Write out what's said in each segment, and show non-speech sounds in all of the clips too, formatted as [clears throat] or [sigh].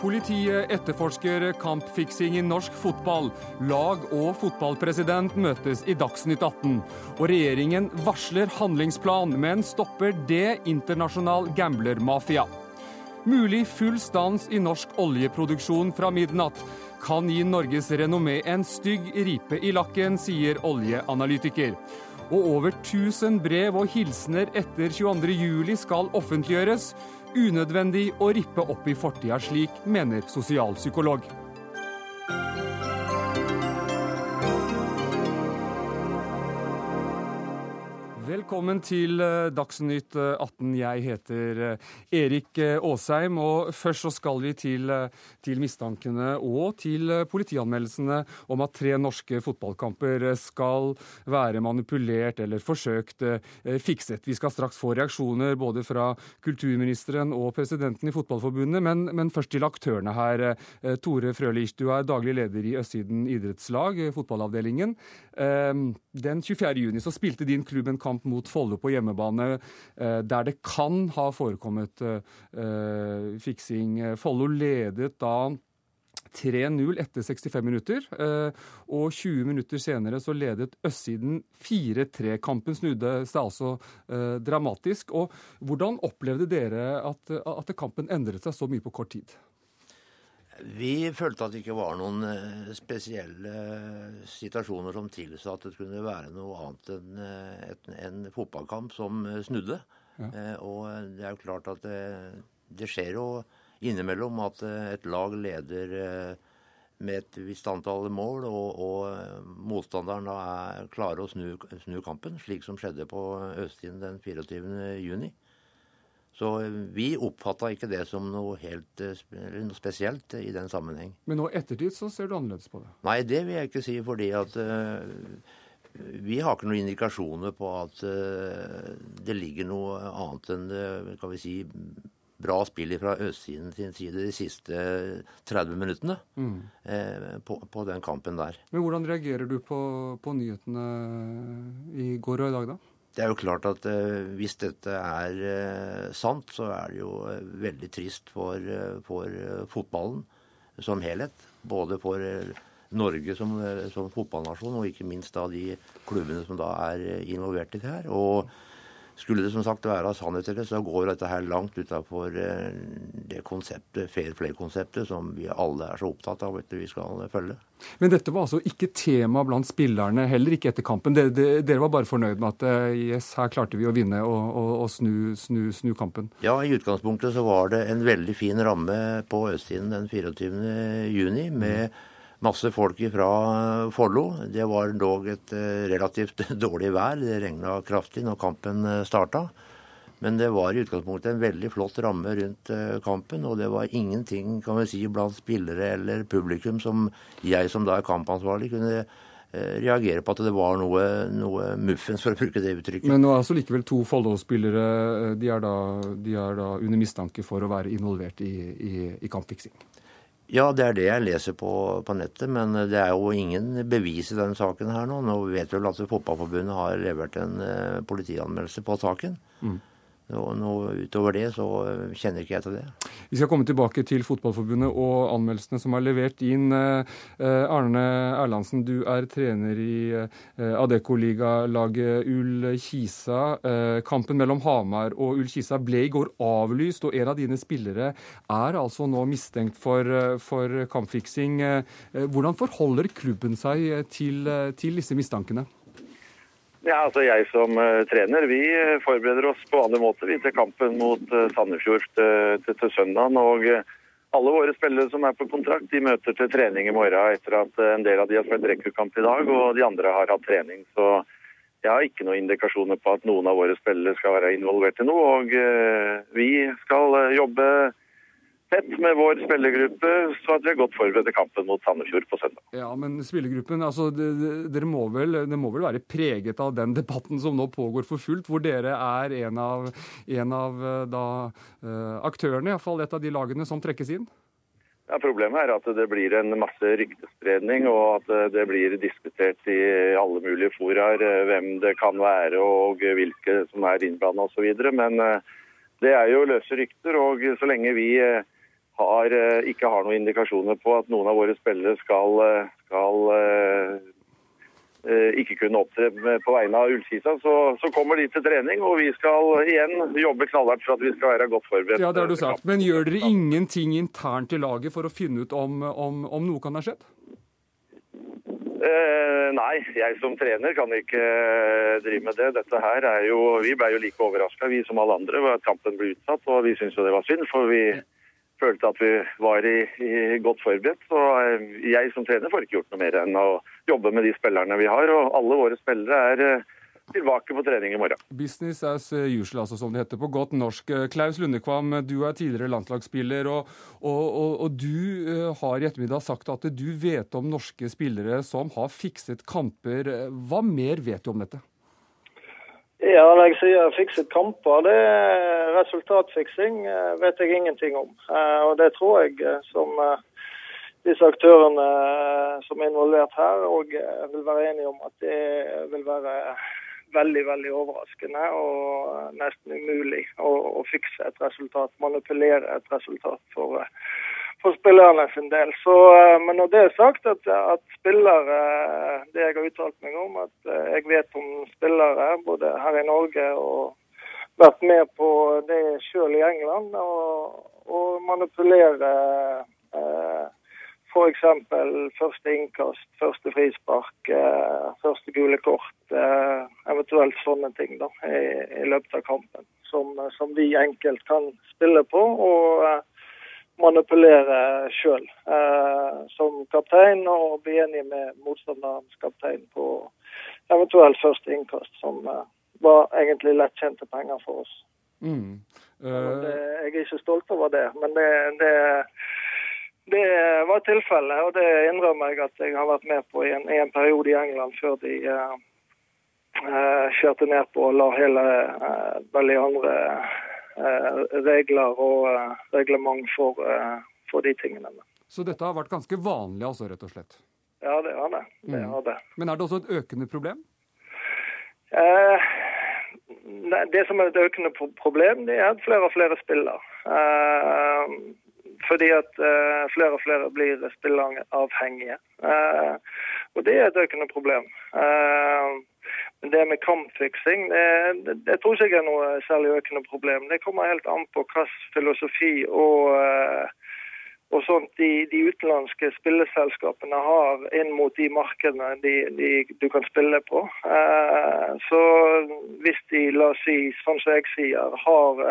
Politiet etterforsker kampfiksing i norsk fotball. Lag og fotballpresident møtes i Dagsnytt 18. Og regjeringen varsler handlingsplan, men stopper det internasjonal gamblermafia. Mulig full stans i norsk oljeproduksjon fra midnatt kan gi Norges renommé en stygg ripe i lakken, sier oljeanalytiker. Og over 1000 brev og hilsener etter 22.07 skal offentliggjøres. Unødvendig å rippe opp i fortida slik, mener sosialpsykolog. Velkommen til eh, Dagsnytt 18. Eh, Jeg heter eh, Erik Aasheim. og Først så skal vi til, til, mistankene og til politianmeldelsene om at tre norske fotballkamper skal være manipulert eller forsøkt fikset. Vi skal straks få reaksjoner både fra kulturministeren og presidenten i Fotballforbundet, men, men først til aktørene her. Tore Frølich, du er daglig leder i Østsiden idrettslag, fotballavdelingen. Den 24. juni spilte din klubb en kamp mot Follo på hjemmebane eh, der det kan ha forekommet eh, fiksing. Follo ledet da 3-0 etter 65 minutter, eh, og 20 minutter senere så ledet østsiden 4-3. Kampen snudde seg altså dramatisk. Og hvordan opplevde dere at, at kampen endret seg så mye på kort tid? Vi følte at det ikke var noen eh, spesielle situasjoner som tilsa at det kunne være noe annet enn en, en fotballkamp som eh, snudde. Ja. Og det er jo klart at det, det, skjer jo innimellom at et lag leder med et visst antall mål, og, og motstanderen da er klarer å snu, snu kampen, slik som skjedde på Østien den 24. juni. Så vi oppfatta ikke det som noe helt eh, noe spesielt i den sammenheng. Men nå ettertid så ser du annerledes på det? Nei, det vil jeg ikke si. Fordi at uh, vi har ikke noen indikasjoner på at uh, det ligger noe annet enn uh, kan vi si, bra spill fra østsiden sin side de siste 30 minuttene mm. på, på, den kampen der. Men hvordan reagerer du på, på nyhetene i går og i dag, da? Det er jo klart at eh, hvis dette er eh, sant, så er det jo eh, veldig trist for, for fotballen som helhet. Både for Norge som, som, fotballnasjon, og ikke minst da de klubbene som da er involvert i det her. Og skulle det som sagt være sannhet til det, så går dette her langt utafor eh, det konseptet, fair play-konseptet som vi alle er så opptatt av at vi skal følge. Men dette var altså ikke tema blant spillerne, heller ikke etter kampen. Dere, dere var bare fornøyd med at eh, yes, her klarte vi å vinne og, og, og snu, snu, snu, kampen? Ja, i utgangspunktet så var det en veldig fin ramme på østsiden den 24. juni med mm masse folk fra Follo. Det var dog et eh, relativt [laughs] dårlig vær. Det regna kraftig når kampen eh, starta. Men det var i utgangspunktet en veldig flott ramme rundt eh, kampen. Og det var ingenting kan vi si, blant spillere eller publikum som jeg som da er kampansvarlig kunne reagere på at det var noe, noe muffens, for å bruke det uttrykket. Men nå er altså likevel to Follo-spillere de, de, er da under mistanke for å være involvert i, i, i kampfiksing? Ja, det er det jeg leser på, på, nettet, men det er jo ingen bevis i denne saken her nå. Nå vet vi vel at Fotballforbundet har levert en uh, politianmeldelse på saken. Mm. Og noe utover det så kjenner ikke jeg til det. Vi skal komme tilbake til Fotballforbundet og anmeldelsene som er levert inn. Eh, Arne Erlandsen, du er trener i eh, Adecco-ligalaget Ull-Kisa. Eh, kampen mellom Hamar og Ull-Kisa ble i går avlyst, og en av dine spillere er altså nå mistenkt for, for kampfiksing. Hvordan forholder klubben seg til, til disse mistankene? Ja, altså Jeg som uh, trener, vi uh, forbereder oss på vanlig måte til kampen mot uh, Sandefjord til, til, til søndagen. og alle våre spillere som er på kontrakt, de møter til trening i morgen etter at en del av de har spilt rekruttkamp i dag, og de andre har hatt trening. Så jeg har ikke noen indikasjoner på at noen av våre spillere skal være involvert i noe. Og vi skal jobbe tett med vår spillergruppe, så at vi er godt forberedt til kampen mot Sandefjord på søndag. Ja, Men spillergruppen, altså, dere må vel, det må vel være preget av den debatten som nå pågår for fullt, hvor dere er en av, en av eh, da, eh, aktørene, iallfall et av de lagene som trekkes inn? Ja, Problemet er at det blir en masse ryktespredning, og at det blir diskutert i alle mulige foraer eh, hvem det kan være og hvilke som er innblanda osv. Men det er jo løse rykter, og så lenge vi har, ikke har noen indikasjoner på at noen av våre spillere skal, skal ikke kunne opptre på vegne av Ullkisa, så, så, kommer de til trening. Og vi skal igjen jobbe knallhardt for at vi skal være godt forberedt. Ja, det har du sagt. Men gjør dere ingenting internt i laget for å finne ut om, om, om noe kan ha skjedd? Eh, nei, jeg som trener kan ikke eh, drive med det. Dette her er jo, Vi ble jo like overraska vi som alle andre at kampen ble utsatt. Og vi syntes jo det var synd, for vi følte at vi var i, i godt forberedt. Så eh, jeg som trener får ikke gjort noe mer enn å jobbe med de spillerne vi har. Og alle våre spillere er eh, tilbake på trening i morgen. Business as usual, altså, som det heter på godt norsk. Klaus Lundekvam, du er tidligere landslagsspiller, og, og, og, og, du eh, har i ettermiddag sagt at du vet om norske spillere som har fikset kamper. Hva mer vet du om dette? Ja, Når jeg sier fikset kamper, det er resultatfiksing, eh, vet jeg ingenting om. Eh, og det tror jeg som disse aktørene som er involvert her, òg vil være enige om at det vil være veldig veldig overraskende og nesten umulig å, å fikse et resultat, manipulere et resultat for, for spillerne sin del. Så, eh, men når det er sagt, at, at spillere Det jeg har uttalt meg om, at eh, jeg vet om spillere både her i Norge og vært med på det sjøl i England, og, og manipulere eh, F.eks. første innkast, første frispark, eh, første gule kort. Eh, eventuelt sånne ting da, i, i løpet av kampen. Som, som, vi enkelt kan spille på og eh, manipulere sjøl. Eh, som kaptein og bli enig med motstanderens kaptein på eventuelt første innkast, som eh, var egentlig lettjente penger for oss. Mm. Uh... Det, jeg er ikke stolt over det, men det, det det var tilfellet, og det innrømmer jeg at jeg har vært med på i en, i en periode i England før de eh, kjørte ned på og la hele eh, veldig andre regler og reglement for, for, de tingene. Så dette har vært ganske vanlig, altså, rett og slett? Ja, det har det. det, mm. har det. Men er det også et økende problem? det som er et økende problem, det er at flere og flere spiller. Eh, fordi at eh, flere og flere blir spilleavhengige. Og det er et økende problem. Uh, det med kampfiksing det, det, tror ikke er noe særlig økende problem. Det kommer helt an på hvilken filosofi og, og sånt de, de, utenlandske spilleselskapene har inn mot de markedene de, de, du kan spille på. så hvis de, la oss si, sånn som jeg sier, har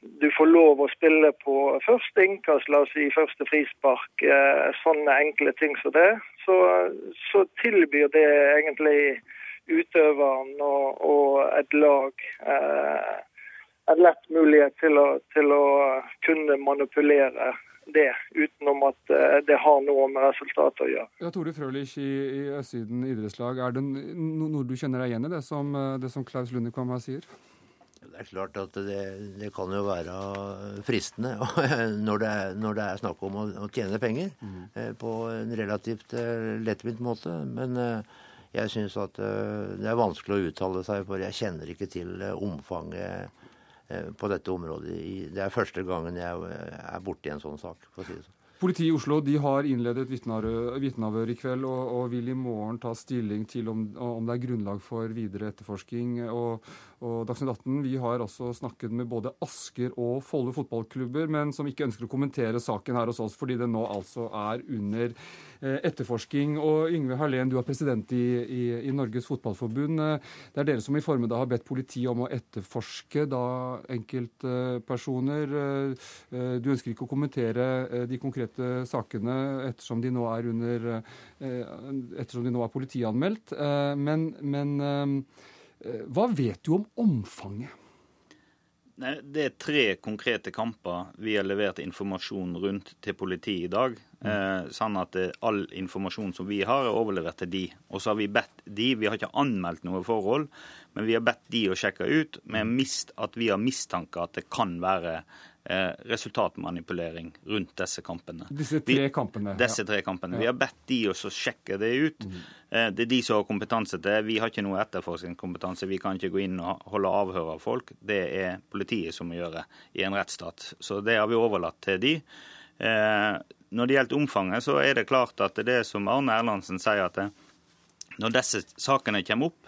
du får lov å spille på første innkast, la oss si første frispark, eh, sånne enkle ting som det, så, så tilbyr det egentlig utøveren og, og et lag eh, en lett mulighet til å, til å, kunne manipulere det, utenom at eh, det har noe med resultatet å gjøre. Ja, Tore Frølich i, i Østsiden idrettslag, er det noe du kjenner deg igjen i det som, eh, det som Klaus Lundekvam sier? Det er klart at det, det kan jo være fristende [laughs] når det er, når det er snakk om å, å tjene penger mm. eh, på en relativt eh, lettvint måte. Men eh, jeg syns at eh, det er vanskelig å uttale seg, for jeg kjenner ikke til eh, omfanget eh, på dette området. Det er første gangen jeg er borti en sånn sak, for å si det sånn. Politiet i Oslo de har innledet vitneavhør i kveld og, og, vil i morgen ta stilling til om, om, det er grunnlag for videre etterforsking. Og, og Dagsnytt 18 vi har også snakket med både Asker og Follo fotballklubber, men som ikke ønsker å kommentere saken her hos oss fordi det nå altså er under Eh, etterforsking. Og Yngve Harlén, du er president i, i, i, Norges Fotballforbund. Eh, det er dere som i formiddag har bedt politiet om å etterforske da enkeltpersoner. Eh, du ønsker ikke å kommentere de konkrete sakene ettersom de nå er under ettersom de nå er politianmeldt. Men, men hva vet du om omfanget? Nei, Det er tre konkrete kamper vi har levert informasjon rundt til politiet i dag. Eh, sånn at eh, all informasjon som vi har, er overlevert til de. Og så har vi bedt de, vi har ikke anmeldt noe forhold, men vi har bedt de å sjekke ut med mist, at vi har mistanke at det kan være eh, resultatmanipulering rundt disse kampene. Disse tre kampene. Vi, disse tre kampene. Ja. Vi har bedt de å sjekke det ut. Mm. Eh, det er de som har kompetanse til det. Vi har ikke noe etterforskningskompetanse. Vi kan ikke gå inn og holde avhør av folk. Det er politiet som må gjøre i en rettsstat. Så det har vi overlatt til de. Eh, når det gjelder omfanget, så er det klart at det som Arne Erlandsen sier, at det, når disse sakene kommer opp, Eh,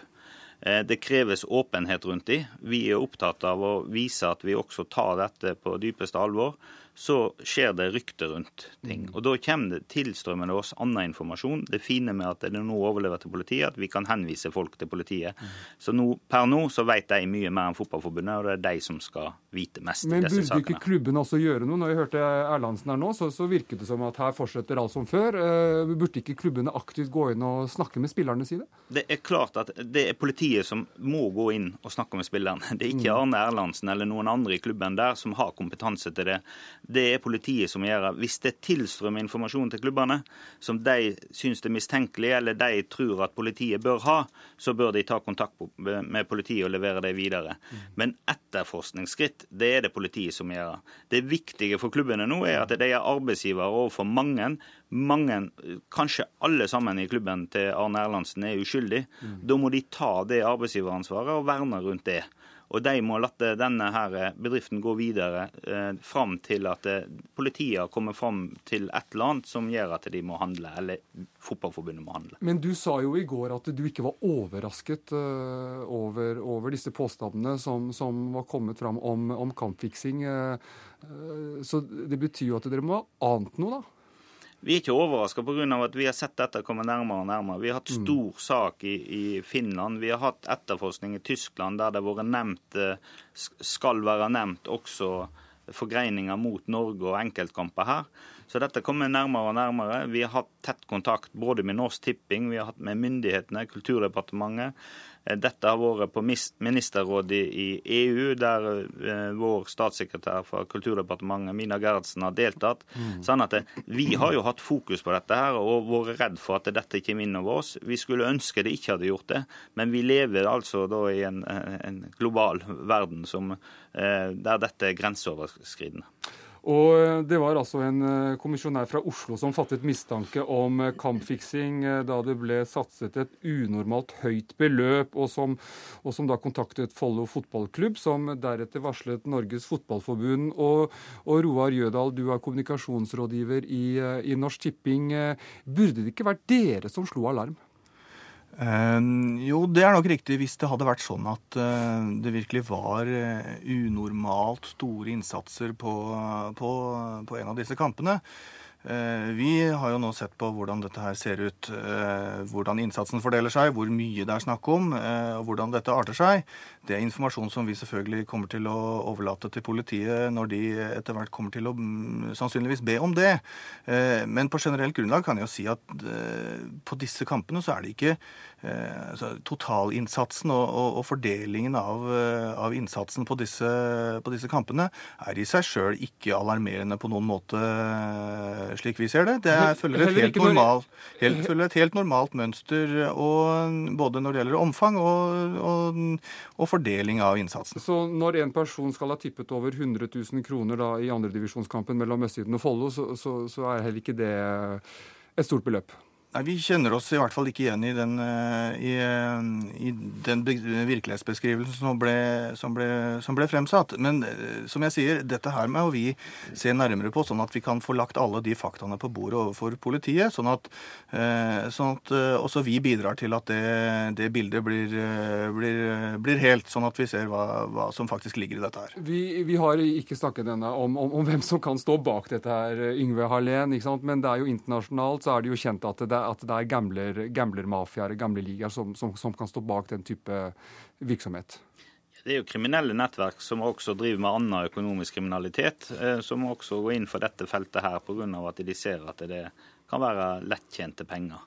det kreves åpenhet rundt de. Vi er opptatt av å vise at vi også tar dette på dypeste alvor så skjer det rykter rundt ting. Mm. Og Da kommer det tilstrømmende oss annen informasjon. Det fine med at det er nå overlever til politiet, at vi kan henvise folk til politiet. Mm. Så nå, per nå så vet de mye mer enn Fotballforbundet, og det er de som skal vite mest Men i disse sakene. Men burde ikke klubben også gjøre noe? Når jeg hørte Erlandsen her nå, så, så virket det som at her fortsetter alt som før. Uh, burde ikke klubbene aktivt gå inn og snakke med spillerne sine? Det er klart at det er politiet som må gå inn og snakke med spillerne. [laughs] Det er ikke mm. Arne Erlandsen eller noen andre i klubben der som har kompetanse til det det er politiet som gjør det. Hvis det tilstrømmer informasjon til klubbene som de syns er mistenkelig, eller de tror at politiet bør ha, så bør de ta kontakt med politiet og levere det videre. Men etterforskningsskritt, det er det politiet som gjør. Det viktige for klubbene nå er at de er arbeidsgivere overfor mange. Mange, kanskje alle sammen i klubben til Arne Erlandsen er uskyldig. Da må de ta det arbeidsgiveransvaret og verne rundt det. Og de må la denne her bedriften gå videre eh, fram til at eh, politiet kommer fram til et eller annet som gjør at de må handle, eller Fotballforbundet må handle. Men du sa jo i går at du ikke var overrasket eh, over, over, disse påstandene som, som, var kommet fram om, om kampfiksing. Eh, så det betyr jo at dere må ha ant noe, da? Vi er ikke overraska pga. at vi har sett dette komme nærmere og nærmere. Vi har hatt mm. stor mm. sak i, i, Finland. Vi har hatt etterforskning i Tyskland der det vært nevnt, eh, skal være nevnt også forgreininger mot Norge og enkeltkamper her. Så dette kommer nærmere og nærmere. Vi har hatt tett kontakt både med Norsk Tipping, vi har hatt med myndighetene, Kulturdepartementet. Eh, dette har vært på ministerrådet i EU, der eh, vår statssekretær fra Kulturdepartementet, Mina Gerhardsen, har deltatt. Mm. Sånn at eh, Vi har jo hatt fokus på dette her og vært redd for at dette kommer inn over oss. Vi skulle ønske det ikke hadde gjort det, men vi lever altså da i en, en global verden som, der dette er grenseoverskridende. Og eh, Det var altså en eh, kommisjonær fra Oslo som fattet mistanke om eh, kampfiksing da det ble satset et unormalt høyt beløp, og som, og som da kontaktet Follo fotballklubb, som deretter varslet Norges Fotballforbund. Og, og Roar Jødal, du er kommunikasjonsrådgiver i, i Norsk Tipping. Burde det ikke vært dere som slo alarm? Uh, jo, det er nok riktig hvis det hadde vært sånn at uh, det virkelig var uh, unormalt store innsatser på, på, på, en av disse kampene. Eh, vi har jo nå sett på hvordan dette her ser ut, hvordan innsatsen fordeler seg, hvor mye det er snakk om, og hvordan dette arter seg. Det er informasjon som vi selvfølgelig kommer til å overlate til politiet når de etter hvert kommer til å mm, sannsynligvis be om det. Men på generelt grunnlag kan jeg jo si at på disse kampene så er det ikke Eh, altså, totalinnsatsen og, og, og fordelingen av, eh, av, innsatsen på disse, på disse, kampene er i seg sjøl ikke alarmerende på noen måte, eh, slik vi ser det. Det er, følger, et helt normal, helt, følger et helt normalt mønster og, både når det gjelder omfang og, og, fordeling av innsatsen. Så når en person skal ha tippet over 100 000 kroner da, i andredivisjonskampen mellom Østsiden og Follo, så, så, så er heller ikke det et stort beløp? Nei, Vi kjenner oss i hvert fall ikke igjen i den, eh, i, eh, i den virkelighetsbeskrivelsen som ble, som, ble, som ble, fremsatt. Men eh, som jeg sier, dette her må vi se nærmere på, sånn at vi kan få lagt alle de faktaene på bordet overfor politiet. Sånn at, sånn at også vi bidrar til at det, det bildet blir, blir, blir, helt, sånn at vi ser hva, hva, som faktisk ligger i dette her. Vi, vi har ikke snakket ennå om, om, om, hvem som kan stå bak dette her, Yngve Hallén. Men det er jo internasjonalt så er det jo kjent at det at det er gambler, gamblermafiaer, gambleligaer, som, som, som kan stå bak den type virksomhet? Det er jo kriminelle nettverk som også driver med annen økonomisk kriminalitet, eh, som også går inn for dette feltet her pga. at de ser at det kan være lettjente penger.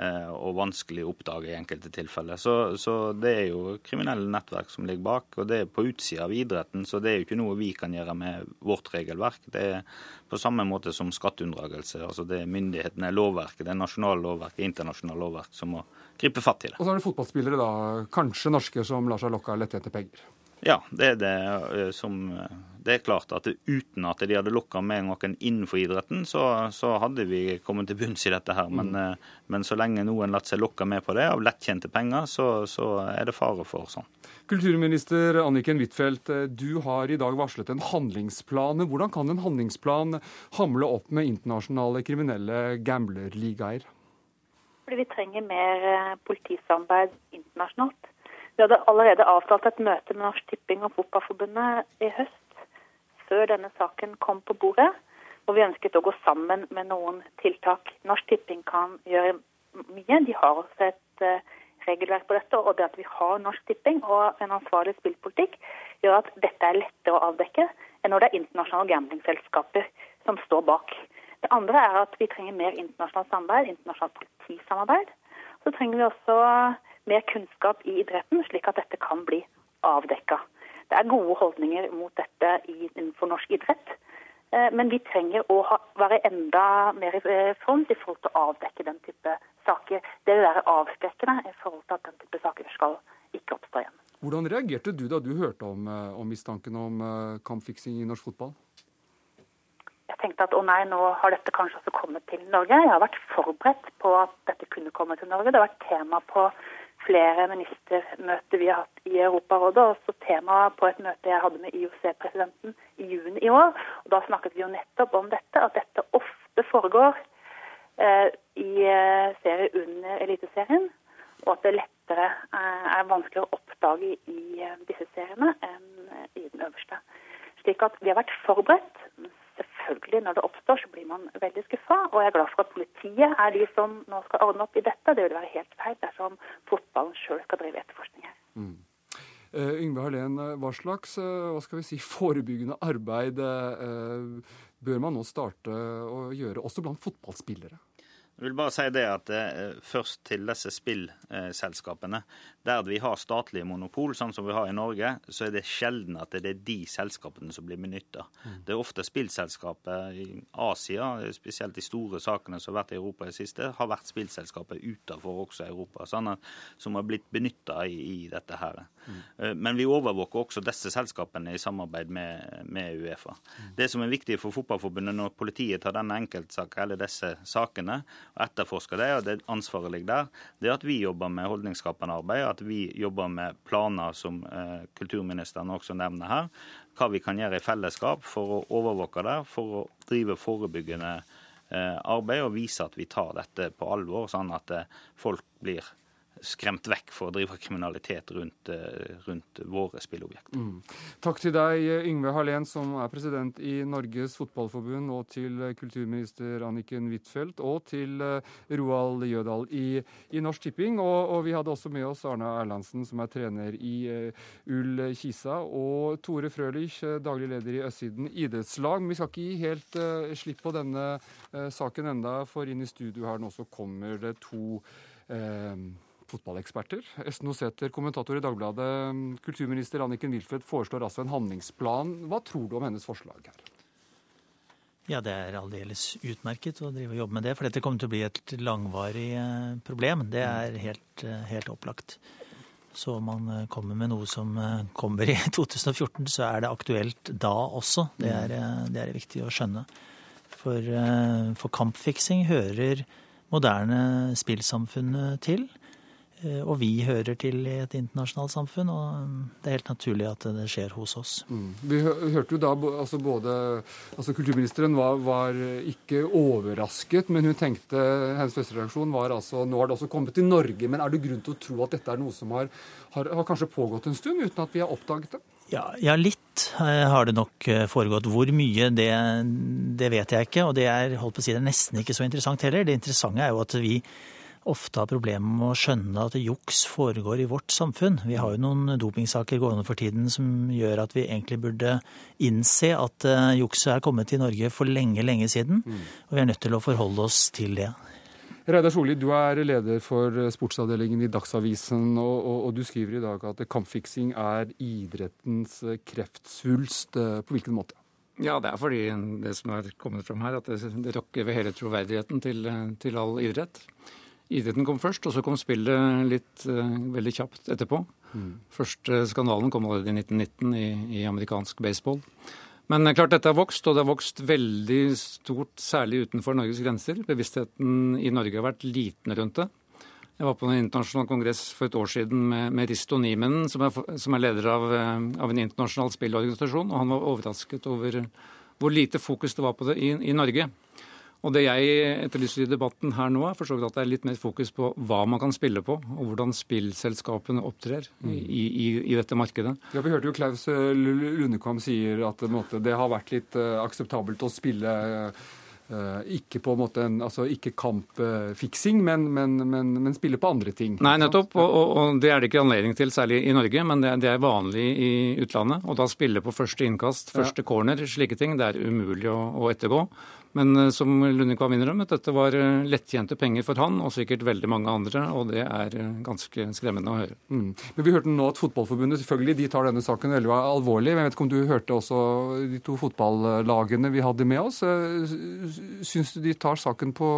Eh, og vanskelig å oppdage i enkelte tilfeller. Så, så, det er jo kriminelle nettverk som ligger bak, og det er på utsida av idretten. Så det er jo ikke noe vi kan gjøre med vårt regelverk. Det er på samme måte som skatteunndragelse. Altså det er myndighetene, lovverket, det er nasjonale lovverket, internasjonale lovverk som må gripe fatt i det. Og så er det fotballspillere, da, kanskje norske, som lar seg lokke av lettjente penger. Ja, det er det eh, som eh, Det er klart at uten at de hadde lokka med noen innenfor idretten, så, så, hadde vi kommet til bunns i dette her. Men, mm. Eh, men så lenge noen lar seg lokke med på det av lettkjente penger, så, så er det fare for sånn. Kulturminister Anniken Huitfeldt, du har i dag varslet en handlingsplan. Hvordan kan en handlingsplan hamle opp med internasjonale kriminelle gamblerligaer? Fordi vi trenger mer politisamarbeid internasjonalt. Vi hadde allerede avtalt et møte med Norsk Tipping og Fotballforbundet i høst, før denne saken kom på bordet. Og vi ønsket å gå sammen med noen tiltak. Norsk Tipping kan gjøre mye. De har også et eh, regelverk på dette, og det at vi har Norsk Tipping og en ansvarlig spillpolitikk, gjør at dette er lettere å avdekke enn når det er internasjonale gamblingselskaper som står bak. Det andre er at vi trenger mer internasjonalt samarbeid, internasjonalt politisamarbeid. Så trenger vi også mer kunnskap i idretten, slik at dette kan bli avdekka. Det er gode holdninger mot dette innenfor norsk idrett. Eh, men vi trenger å være enda mer i front i forhold til å avdekke den type saker. Det vil være avskrekkende i forhold til at den type saker skal ikke oppstå igjen. Hvordan reagerte du da du hørte om, eh, om mistanken om kampfiksing i norsk fotball? Jeg tenkte at å nei, nå har dette kanskje også kommet til Norge. Jeg har vært forberedt på at dette kunne komme til Norge. Det har vært tema på flere ministermøter vi har hatt i Europarådet, også Temaet på et møte jeg hadde med IOC-presidenten i juni i år. Og Da snakket vi jo nettopp om dette, at dette ofte foregår eh, i eh, serier under Eliteserien, og at det lettere eh, er vanskeligere å oppdage i eh, disse seriene enn i den øverste. Slik at vi har vært forberedt, selvfølgelig, når det oppstår, så blir man veldig skuffa. Og jeg er glad for at politiet er de som nå skal ordne opp i dette. Det vil være helt feil dersom fotballen sjøl skal drive etterforskning her. Mm. Uh, Yngve Harlén, eh, hva slags uh, hva skal vi si, forebyggende arbeid bør man nå starte å gjøre, også blant fotballspillere? Jeg vil bare si det at eh, Først til disse spillselskapene. Der vi har statlige monopol, sånn som vi har i Norge, så er det sjelden at det er de selskapene som blir benytta. Mm. Det er ofte spillselskapet i Asia, spesielt de store sakene som har vært i Europa i det siste, har vært spillselskapet utenfor også Europa, sånn at, som har blitt benytta i, i, dette her. Mm. Eh, men vi overvåker også disse selskapene i samarbeid med, med Uefa. Mm. Det som er viktig for Fotballforbundet når politiet tar denne enkeltsaken eller disse sakene, og etterforsker det, og det ansvaret ligger der, det er at vi jobber med holdningsskapende arbeid, at vi jobber med planer som eh, kulturministeren også nevner her. Hva vi kan gjøre i fellesskap for å overvåke det, for å drive forebyggende eh, arbeid og vise at vi tar dette på alvor, sånn at eh, folk blir skremt vekk for å drive kriminalitet rundt, eh, rundt våre spilleobjekter. Mm. Takk til deg, Yngve Hallén, som er president i Norges Fotballforbund, og til kulturminister Anniken Huitfeldt, og til eh, Roald Jødal i, i Norsk Tipping. Og, og, vi hadde også med oss Arne Erlandsen, som er trener i uh, Ull Kisa, og Tore Frølich, daglig leder i Østsiden idrettslag. Men vi skal ikke gi helt uh, slipp på denne uh, saken enda, for inn i studio her nå så kommer det to fotballeksperter. Esten Oseter, kommentator i Dagbladet. Kulturminister Anniken Wilfeldt foreslår altså en handlingsplan. Hva tror du om hennes forslag her? Ja, det er aldeles utmerket å drive og jobbe med det. For dette kommer til å bli et langvarig eh, problem. Det er helt, eh, helt opplagt. Så om man eh, kommer med noe som kommer i [laughs] 2014, så er det aktuelt da også. Det er, det er viktig å skjønne. For, for kampfiksing hører moderne spillsamfunnet til. Eh, og vi hører til i et internasjonalt samfunn, og um, det er helt naturlig at det skjer hos oss. Mm. Vi hørte jo da altså både altså Kulturministeren var, var, ikke overrasket, men hun tenkte hennes første reaksjon var altså nå har det også kommet til Norge. Men er det grunn til å tro at dette er noe som har, har, har kanskje pågått en stund, uten at vi har oppdaget det? Ja, ja, litt eh, har det nok eh, foregått. Hvor mye, det, det vet jeg ikke. Og det er, holdt på å si, det er nesten ikke så interessant heller. Det interessante er jo at vi ofte har problemer med å skjønne at juks foregår i vårt samfunn. Vi har jo noen dopingsaker gående for tiden som gjør at vi egentlig burde innse at uh, jukset er kommet til Norge for lenge, lenge siden. Og vi er nødt til å forholde oss til det. Reidar Solli, du er leder for sportsavdelingen i Dagsavisen, og, og, og, du skriver i dag at kampfiksing er idrettens kreftsvulst. På hvilken måte? Ja, det er fordi det som er kommet fram her, at det, det rokker ved hele troverdigheten til, til, all idrett. Idretten kom først, og så kom spillet litt uh, veldig kjapt etterpå. Mm. Første skandalen kom allerede i 1919 i, i amerikansk baseball. Men klart dette har vokst, og det har vokst veldig stort, særlig utenfor Norges grenser. Bevisstheten i Norge har vært liten rundt det. Jeg var på en internasjonal kongress for et år siden med, med Risto Niemenen, som, som, er leder av, eh, av, en internasjonal spillorganisasjon, og han var overrasket over hvor lite fokus det var på det i, i Norge. Og Det jeg etterlyser i debatten her nå, er for så vidt at det er litt mer fokus på hva man kan spille på, og hvordan spillselskapene opptrer mm. i, i, i, dette markedet. Ja, Vi hørte jo Klaus eh, Lundekvam sier at måte, det har vært litt uh, akseptabelt å spille uh, ikke på en måte en, altså ikke kampfiksing, men, men, men, men, spille på andre ting. Nei, nettopp. Og, og, og, det er det ikke anledning til, særlig i Norge, men det, det, er vanlig i utlandet. Og da spille på første innkast, første ja. corner, slike ting, det er umulig å, å ettergå. Men eh, som Lundekvam innrømmet, dette var eh, lettjente penger for han og sikkert veldig mange andre, og det er eh, ganske skremmende å høre. Mm. Men Vi hørte nå at Fotballforbundet selvfølgelig, de tar denne saken veldig alvorlig. Jeg vet ikke om du hørte også de to fotballagene vi hadde med oss. Syns du de tar saken på,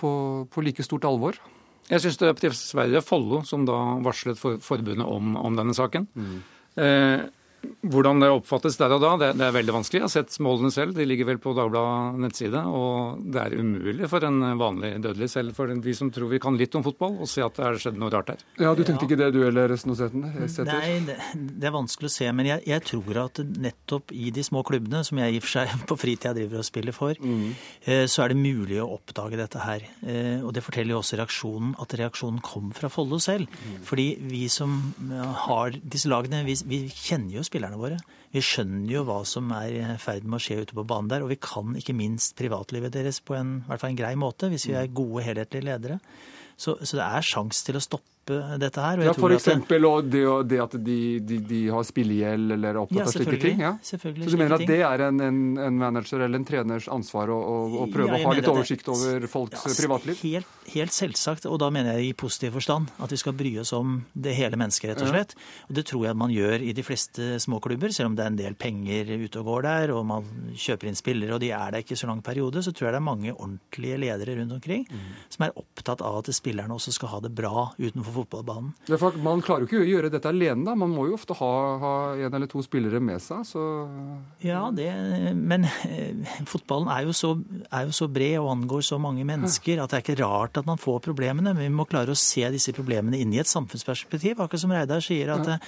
på, på like stort alvor? Jeg syns det er dessverre Follo som da varslet for, forbundet om, om, denne saken. Mm. Eh, hvordan det oppfattes der og da, det, det, er veldig vanskelig. Jeg har sett målene selv, de ligger vel på Dagbladet nettside. Og det er umulig for en vanlig dødelig, selv for vi som tror vi kan litt om fotball, å se at det har skjedd noe rart her. Ja, Du tenkte ja. ikke det du eller Snoseten? Nei, det, det, er vanskelig å se. Men jeg, jeg, tror at nettopp i de små klubbene, som jeg i og for seg på fritida driver og spiller for, mm. Eh, så er det mulig å oppdage dette her. Eh, og det forteller jo også reaksjonen, at reaksjonen kom fra Follo selv. Mm. Fordi vi som har disse lagene, vi, vi kjenner jo spillerne våre. Vi skjønner jo hva som er i ferd med å skje ute på banen der, og vi kan ikke minst privatlivet deres på en, en grei måte, hvis vi er gode, helhetlige ledere. Så, så det er sjans til å stoppe stoppe dette her. ja, For eksempel og det, det, at de, de, de har spillegjeld eller er opptatt ja, av slike ting? Ja, selvfølgelig. Så du mener at det er en, en, en manager eller en treners ansvar å, å prøve ja, å ha litt oversikt det, over folks ja, privatliv? Helt, helt, selvsagt, og da mener jeg i positiv forstand at vi skal bry oss om det hele mennesket, rett og slett. Og det tror jeg man gjør i de fleste småklubber, selv om det er en del penger ute og går der, og man kjøper inn spillere, og de er der ikke så lang periode, så tror jeg det er mange ordentlige ledere rundt omkring mm. som er opptatt av at spillerne også skal ha det bra utenfor fotballbanen. Ja, man klarer jo ikke å gjøre dette alene. da. Man må jo ofte ha, ha en eller to spillere med seg. Så... Ja, det, men eh, fotballen er jo, så, er jo, så, bred og angår så mange mennesker at det er ikke rart at man får problemene. Men vi må klare å se disse problemene inn i et samfunnsperspektiv. Akkurat som Reidar sier, at, ja.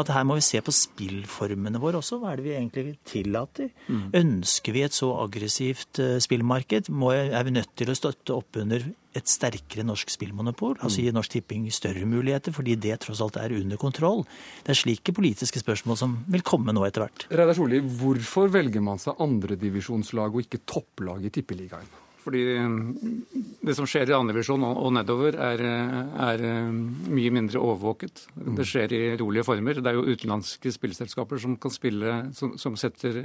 at, her må vi se på spillformene våre også. Hva er det vi egentlig tillater? Mm. Ønsker vi et så aggressivt uh, spillmarked? Må, er vi nødt til å støtte opp under et sterkere norsk spillmonopol, altså gi Norsk Tipping større muligheter, fordi det tross alt er under kontroll. Det er slike politiske spørsmål som vil komme nå etter hvert. Reidar Solli, hvorfor velger man seg andredivisjonslag og ikke topplag i Tippeligaen? Fordi det som skjer i andredivisjon og nedover, er, er, mye mindre overvåket. Det mm. skjer i rolige former. Det er jo utenlandske spillselskaper som kan spille, som, som setter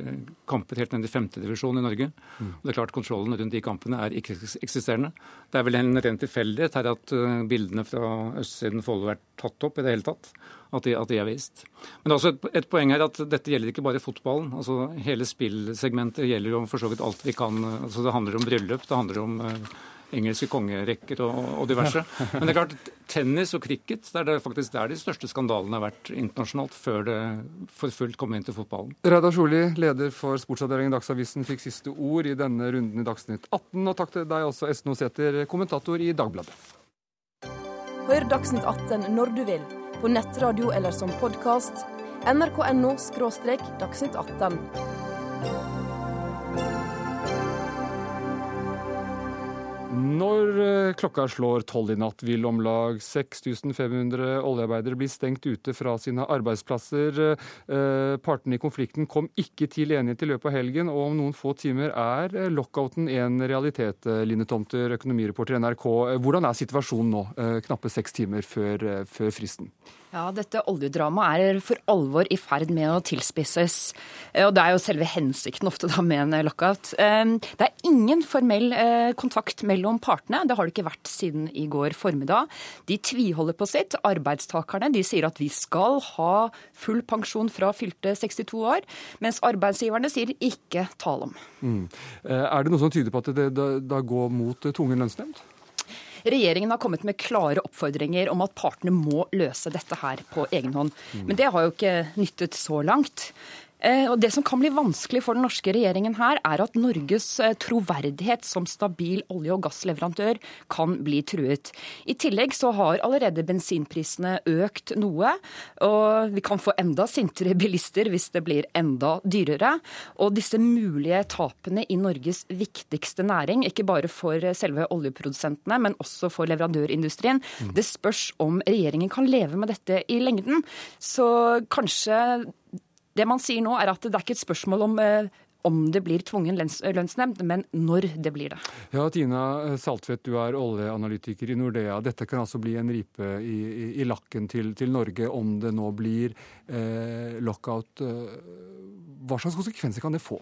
kamper helt ned i femtedivisjon i Norge. Mm. Og det er klart Kontrollen rundt de kampene er ikke eksisterende. Det er vel en ren tilfeldighet her at bildene fra østsiden Follo er tatt opp i det hele tatt at de, at de er vist. Men det er også et, et, poeng her at dette gjelder ikke bare fotballen. altså Hele spillsegmentet gjelder jo for så vidt alt vi kan. altså Det handler om bryllup, det handler om uh, engelske kongerekker og, og, diverse. [laughs] Men det er klart, tennis og cricket det er det faktisk der de største skandalene har vært internasjonalt, før det for fullt kom inn til fotballen. Reidar Solli, leder for sportsavdelingen Dagsavisen, fikk siste ord i denne runden i Dagsnytt 18. Og takk til deg også, Esten Osæter, kommentator i Dagbladet. Hør Dagsnytt 18 når du vil på nettradio eller som podkast. nrk.no – dagsnytt 18. Når eh, klokka slår tolv i natt, vil om lag 6500 oljearbeidere bli stengt ute fra sine arbeidsplasser. Eh, partene i konflikten kom ikke til enighet i løpet av helgen, og om noen få timer er eh, lockouten en realitet. Line Tomter, økonomireporter i NRK. Hvordan er situasjonen nå, knappe seks timer før, før fristen? Ja, dette oljedramaet er for alvor i ferd med å tilspisses. Eh, og det er jo selve hensikten ofte da med en lockout. Eh, det er ingen formell eh, kontakt mellom partene. Det har det ikke vært siden i går formiddag. De tviholder på sitt. Arbeidstakerne de sier at vi skal ha full pensjon fra fylte 62 år, mens arbeidsgiverne sier ikke tale om. Mm. Er det noe som tyder på at det da går mot tvungen lønnsnemnd? Regjeringen har kommet med klare oppfordringer om at partene må løse dette her på egen hånd. Men det har jo ikke nyttet så langt. Eh, og Det som kan bli vanskelig for den norske regjeringen her, er at Norges eh, troverdighet som stabil olje- og gassleverandør kan bli truet. I tillegg så har allerede bensinprisene økt noe, og vi kan få enda sintere bilister hvis det blir enda dyrere. Og disse mulige tapene i Norges viktigste næring, ikke bare for selve oljeprodusentene, men også for leverandørindustrien, mm. det spørs om regjeringen kan leve med dette i lengden. Så kanskje det man sier nå, er at det er ikke et spørsmål om eh, om det blir tvungen lønnsnemnd, men når det blir det. Ja, Tina Saltvedt, du er oljeanalytiker i Nordea. Dette kan altså bli en ripe i, i, i lakken til, til, Norge om det nå blir eh, lockout. Hva slags konsekvenser kan det få?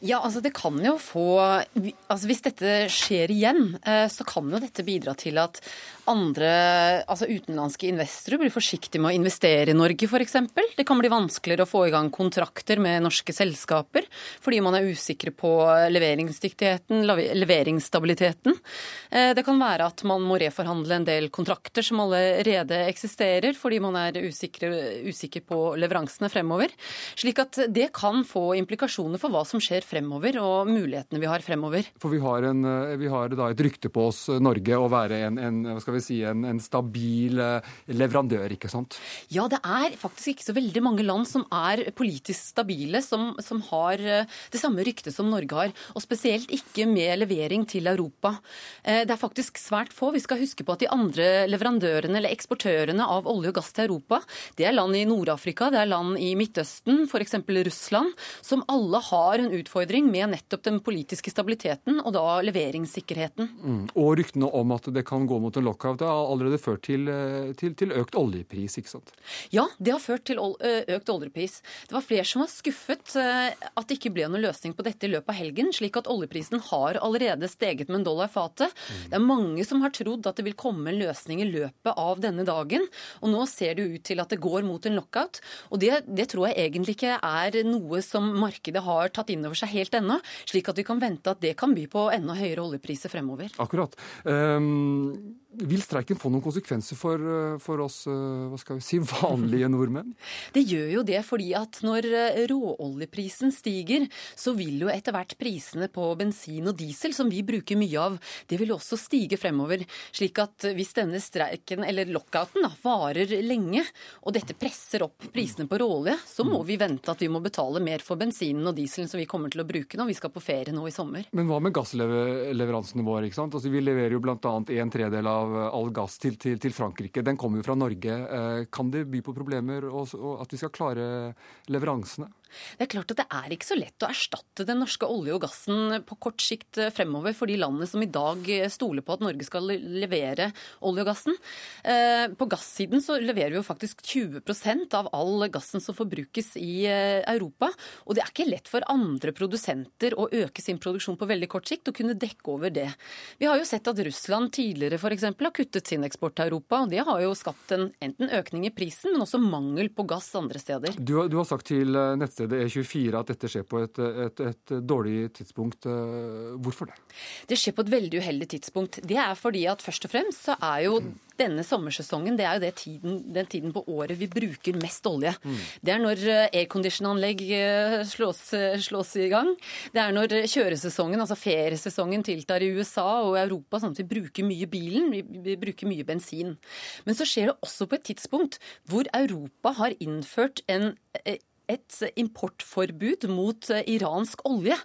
Ja, altså det kan jo få altså Hvis dette skjer igjen, eh, så kan jo dette bidra til at andre, altså utenlandske investorer blir forsiktige med å investere i Norge f.eks. Det kan bli vanskeligere å få i gang kontrakter med norske selskaper fordi man er usikre på leveringsdyktigheten, leveringsstabiliteten. Eh, det kan være at man må reforhandle en del kontrakter som allerede eksisterer fordi man er usikker, usikker på leveransene fremover. Slik at det kan få implikasjoner for hva som skjer fremover, og mulighetene vi har fremover. For vi har, en, eh, vi har et rykte på oss, Norge, å være en, en, si, en, en stabil eh, leverandør, ikke sant? Ja, det er faktisk ikke så veldig mange land som er politisk stabile, som, som har det samme ryktet som Norge har. Og spesielt ikke med levering til Europa. Det er faktisk svært få. Vi skal huske på at de andre leverandørene eller eksportørene av olje og gass til Europa, det er land i Nord-Afrika, det er land i Midtøsten, f.eks. Russland, som alle har en utfordring utfordring med nettopp den politiske stabiliteten og da leveringssikkerheten. Mm. Og ryktene om at det kan gå mot en lockout, har allerede ført til, eh, til, til, økt oljepris, ikke sant? Ja, det har ført til økt oljepris. Det var flere som var skuffet at det ikke ble noen løsning på dette i løpet av helgen, slik at oljeprisen har allerede steget med en dollar fatet. Mm. Det er mange som har trodd at det vil komme en løsning i løpet av denne dagen, og nå ser det ut til at det går mot en lockout. Og det, det tror jeg egentlig ikke er noe som markedet har tatt inn over seg helt ennå, slik at vi kan vente at det kan by på enda høyere oljepriser fremover. Akkurat. Um, vil streiken få noen konsekvenser for, eh, for, oss eh, hva skal vi si, [laughs] vanlige nordmenn? [laughs] Det gjør jo det, fordi at når eh, råoljeprisen stiger, så vil jo etter hvert prisene på bensin og diesel, som vi bruker mye av, det vil også stige fremover. Slik at hvis denne streiken, eller lockouten, da, varer lenge, og dette presser opp prisene på råolje, så må vi vente at vi må betale mer for bensinen og dieselen som vi kommer til å bruke når vi skal på ferie nå i sommer. Men hva med gassleveransene våre? ikke sant? Altså, vi leverer jo bl.a. en tredel av av all gass til, til, til, Frankrike. Den kommer jo fra Norge. Eh, kan det by på problemer og, og at vi skal klare leveransene? Det er klart at det er ikke så lett å erstatte den norske olje og gassen på kort sikt eh, fremover for de landene som i dag eh, stoler på at Norge skal levere olje og gassen. På gassiden så leverer vi jo faktisk 20% av all gassen som forbrukes i Europa. Og det er ikke lett for andre produsenter å øke sin produksjon på veldig kort sikt og kunne dekke over det. Vi har jo sett at Russland tidligere f.eks har kuttet sin eksport til Europa. og Det har jo skapt en enten økning i prisen, men også mangel på gass andre steder. Du, du har sagt til eh, nettstedet E24 at dette skjer på et, et, et, dårlig tidspunkt. Eh, hvorfor det? Det skjer på et veldig uheldig tidspunkt. Det er fordi at først og fremst så er jo denne sommersesongen det er jo det tiden, den tiden på året vi bruker mest olje. Mm. Det er når eh, aircondition-anlegg slås, slås, i gang. Det er når kjøresesongen, altså feriesesongen, tiltar i USA og Europa, sånn at vi bruker mye bilen. Vi bruker mye bensin. Men så skjer det også på et tidspunkt hvor Europa har innført en eh, et importforbud mot iransk olje.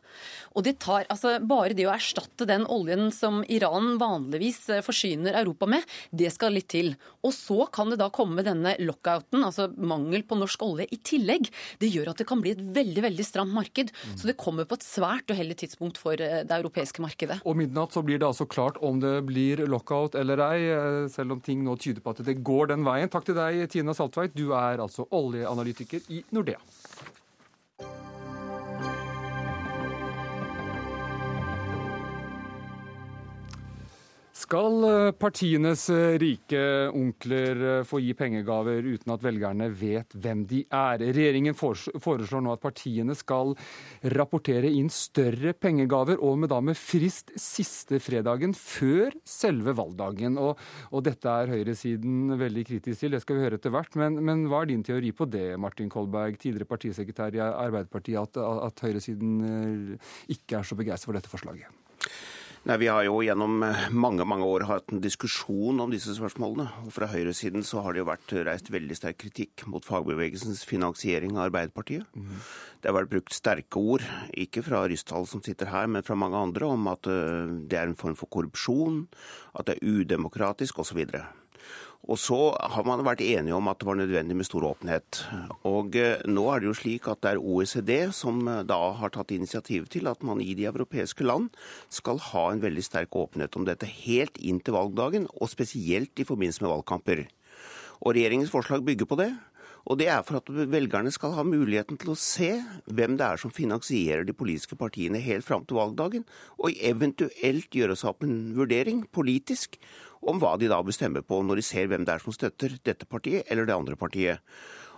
Og det tar, altså Bare det å erstatte den oljen som Iran vanligvis forsyner Europa med, det skal litt til. Og så kan det da komme denne lockouten, altså mangel på norsk olje, i tillegg. Det gjør at det kan bli et veldig veldig stramt marked. Mm. Så det kommer på et svært uheldig tidspunkt for det europeiske markedet. Og midnatt så blir det altså klart om det blir lockout eller ei, selv om ting nå tyder på at det går den veien. Takk til deg, Tina Saltveit. Du er altså oljeanalytiker i Nordea. you Skal eh, partienes eh, rike onkler eh, få gi pengegaver uten at velgerne vet hvem de er? Regjeringen foreslår nå at partiene skal rapportere inn større pengegaver, og med da med frist siste fredagen før selve valgdagen. Og, og dette er høyresiden veldig kritisk til, det skal vi høre etter hvert. Men, men, hva er din teori på det, Martin Kolberg, tidligere partisekretær i Arbeiderpartiet, at, at høyresiden ikke er så begeistret for dette forslaget? Nei, Vi har jo gjennom eh, mange mange år hatt en diskusjon om disse spørsmålene. og Fra høyresiden så har det jo vært reist veldig sterk kritikk mot fagbevegelsens finansiering av Arbeiderpartiet. Mm. Det har vært brukt sterke ord, ikke fra Ryssdal som sitter her, men fra mange andre, om at eh, det er en form for korrupsjon, at det er udemokratisk osv. Og så har man vært enige om at det var nødvendig med stor åpenhet. Og eh, nå er det jo slik at det er OECD som eh, da har tatt initiativ til at man i de europeiske land skal ha en veldig sterk åpenhet om dette helt inn til valgdagen, og spesielt i forbindelse med valgkamper. Og regjeringens forslag bygger på det. Og det er for at velgerne skal ha muligheten til å se hvem det er som finansierer de politiske partiene helt fram til valgdagen, og eventuelt gjøre seg opp en vurdering politisk om hva de da bestemmer på når de ser hvem det er som støtter dette partiet eller det andre partiet.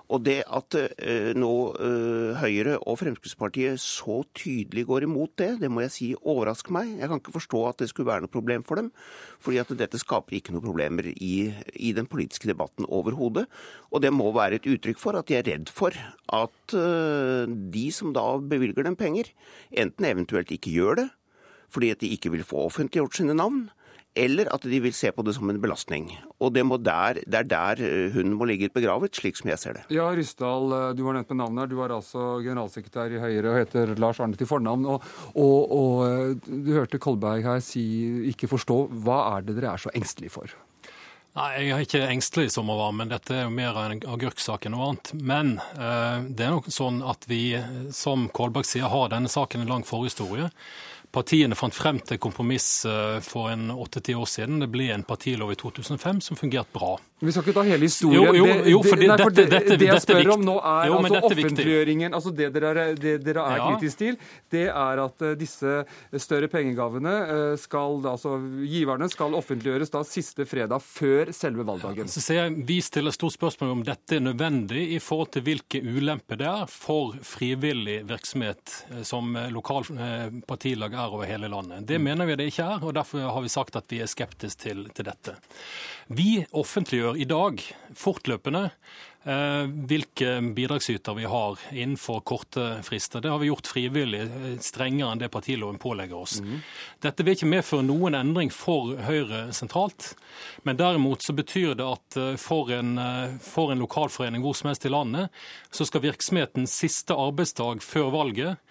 Og det at eh, nå eh, Høyre og Fremskrittspartiet så tydelig går imot det, det må jeg si overrasker meg. Jeg kan ikke forstå at det skulle være noe problem for dem. fordi at dette skaper ikke noen problemer i, i den politiske debatten overhodet. Og det må være et uttrykk for at de er redd for at eh, de som da bevilger dem penger, enten eventuelt ikke gjør det fordi at de ikke vil få offentliggjort sine navn, eller at de vil se på det som en belastning. Og det, der, det er der eh, hun må ligge begravet, slik som jeg ser det. Ja, Ryssdal, eh, du var nevnt med navnet her. Du er altså generalsekretær i Høyre og heter Lars Arne til fornavn. Og, og, og eh, du hørte Kolberg her si ikke forstå. Hva er det dere er så engstelige for? Nei, Jeg er ikke engstelig som å være, men dette er jo mer en agurksak enn noe annet. Men eh, det er nok sånn at vi, som Kolberg sier, har denne saken en lang forhistorie. Partiene fant frem til kompromiss eh, for en åtte-ti år siden. Det ble en partilov i 2005 som fungerte bra. Vi skal ikke ta hele historien. Jo, jo, jo, for det, nei, for det, dette, det jeg spør om nå, er jo, altså offentliggjøringen altså Det dere er, det dere er ja. kritisk til, det er at uh, disse større pengegavene uh, skal altså Giverne skal offentliggjøres da siste fredag før selve valgdagen. Ja, så ser jeg, Vi stiller stort spørsmål om dette er nødvendig i forhold til hvilke ulemper det er for frivillig virksomhet som lokal partilag er over hele landet. Det mener vi det ikke er, og derfor har vi sagt at vi er skeptiske til, til dette. Vi offentliggjør i dag fortløpende eh, hvilke bidragsyter vi har innenfor korte frister. Det har vi gjort frivillig, eh, strengere enn det partiloven pålegger oss. Mm. Dette vil ikke medføre noen endring for Høyre sentralt, men derimot så betyr det at eh, for en, for en lokalforening hvor som helst i landet, så skal virksomheten siste arbeidsdag før valget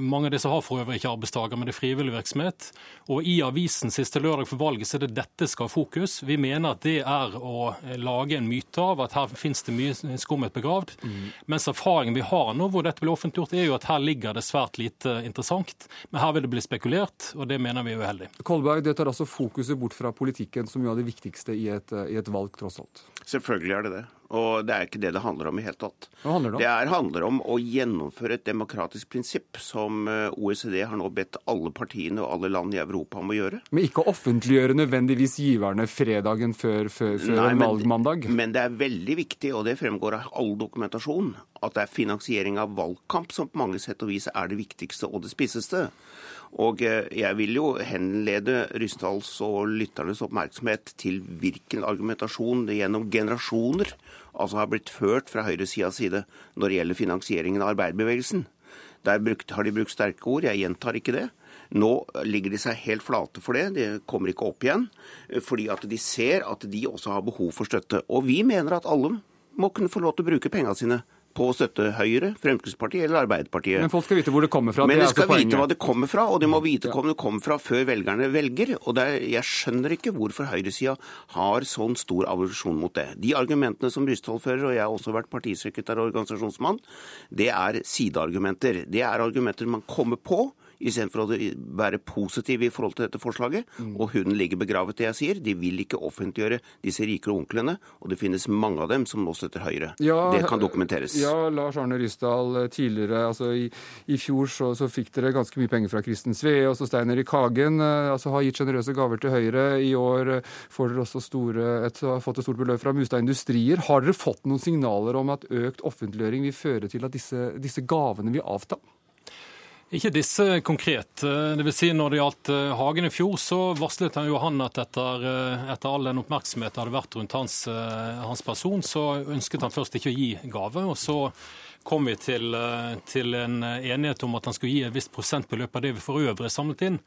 mange av disse har for øvrig ikke arbeidstaker, men det er frivillig virksomhet. Og i avisen siste lørdag for valget så er det dette skal ha fokus. Vi mener at det er å lage en myte av at her finnes det mye skummet begravd. Mm. Mens erfaringen vi har nå hvor dette blir offentliggjort, er jo at her ligger det svært lite interessant. Men her vil det bli spekulert, og det mener vi er uheldig. Kolberg, det tar altså fokuset bort fra politikken, som jo er det viktigste i et, i et valg, tross alt. Selvfølgelig er det det. Og det er ikke det det handler om i hele tatt. Hva handler det om? Det er, handler om å gjennomføre et demokratisk prinsipp som eh, OECD har nå bedt alle partiene og alle land i Europa om å gjøre. Men ikke offentliggjøre nødvendigvis giverne fredagen før, før, før Nei, en valgmandag? Men, men det er veldig viktig, og det fremgår av all dokumentasjon, at det er finansiering av valgkamp som på mange sett og vis er det viktigste og det spisseste. Og eh, jeg vil jo henlede Ryssdals og lytternes oppmerksomhet til hvilken argumentasjon det gjennom generasjoner altså har blitt ført fra høyresidas side når det gjelder finansieringen av arbeiderbevegelsen. Der har de brukt sterke ord, jeg gjentar ikke det. Nå ligger de seg helt flate for det, de kommer ikke opp igjen. Fordi at de ser at de også har behov for støtte. Og vi mener at alle må kunne få lov til å bruke pengene sine på å støtte Høyre, Fremskrittspartiet eller Arbeiderpartiet. Men folk skal vite hvor det kommer fra. Men de skal altså vite hva det kommer fra, og de må vite hvor det kommer fra før velgerne velger. Og er, jeg skjønner ikke hvorfor høyresida har sånn stor aversjon mot det. De argumentene som Ryssdal fører, og jeg har også vært partisekretær og organisasjonsmann, det er sideargumenter. Det er argumenter man kommer på istedenfor å være positiv i forhold til dette forslaget. Mm. Og hunden ligger begravet, det jeg sier. De vil ikke offentliggjøre disse rike onklene, og det finnes mange av dem som nå støtter Høyre. Ja, det kan dokumenteres. Ja, Lars Arne Ryssdal, eh, tidligere, altså i, i fjor så, så, fikk dere ganske mye penger fra Kristen Sve og så Stein Erik Hagen. Eh, altså har gitt sjenerøse gaver til Høyre. I år eh, får dere også store, et, fått et stort beløp fra Mustad Industrier. Har dere fått noen signaler om at økt offentliggjøring vil føre til at disse, disse gavene vil avta? Ikke disse konkret. Det vil si når det gjaldt eh, Hagen i fjor, så varslet han jo han at etter, eh, etter all den oppmerksomheten hadde vært rundt hans, eh, hans person, så ønsket han først ikke å gi gave. og så kom vi til, eh, til, en enighet om at han skulle gi et visst prosentbeløp av det vi for øvrig samlet inn.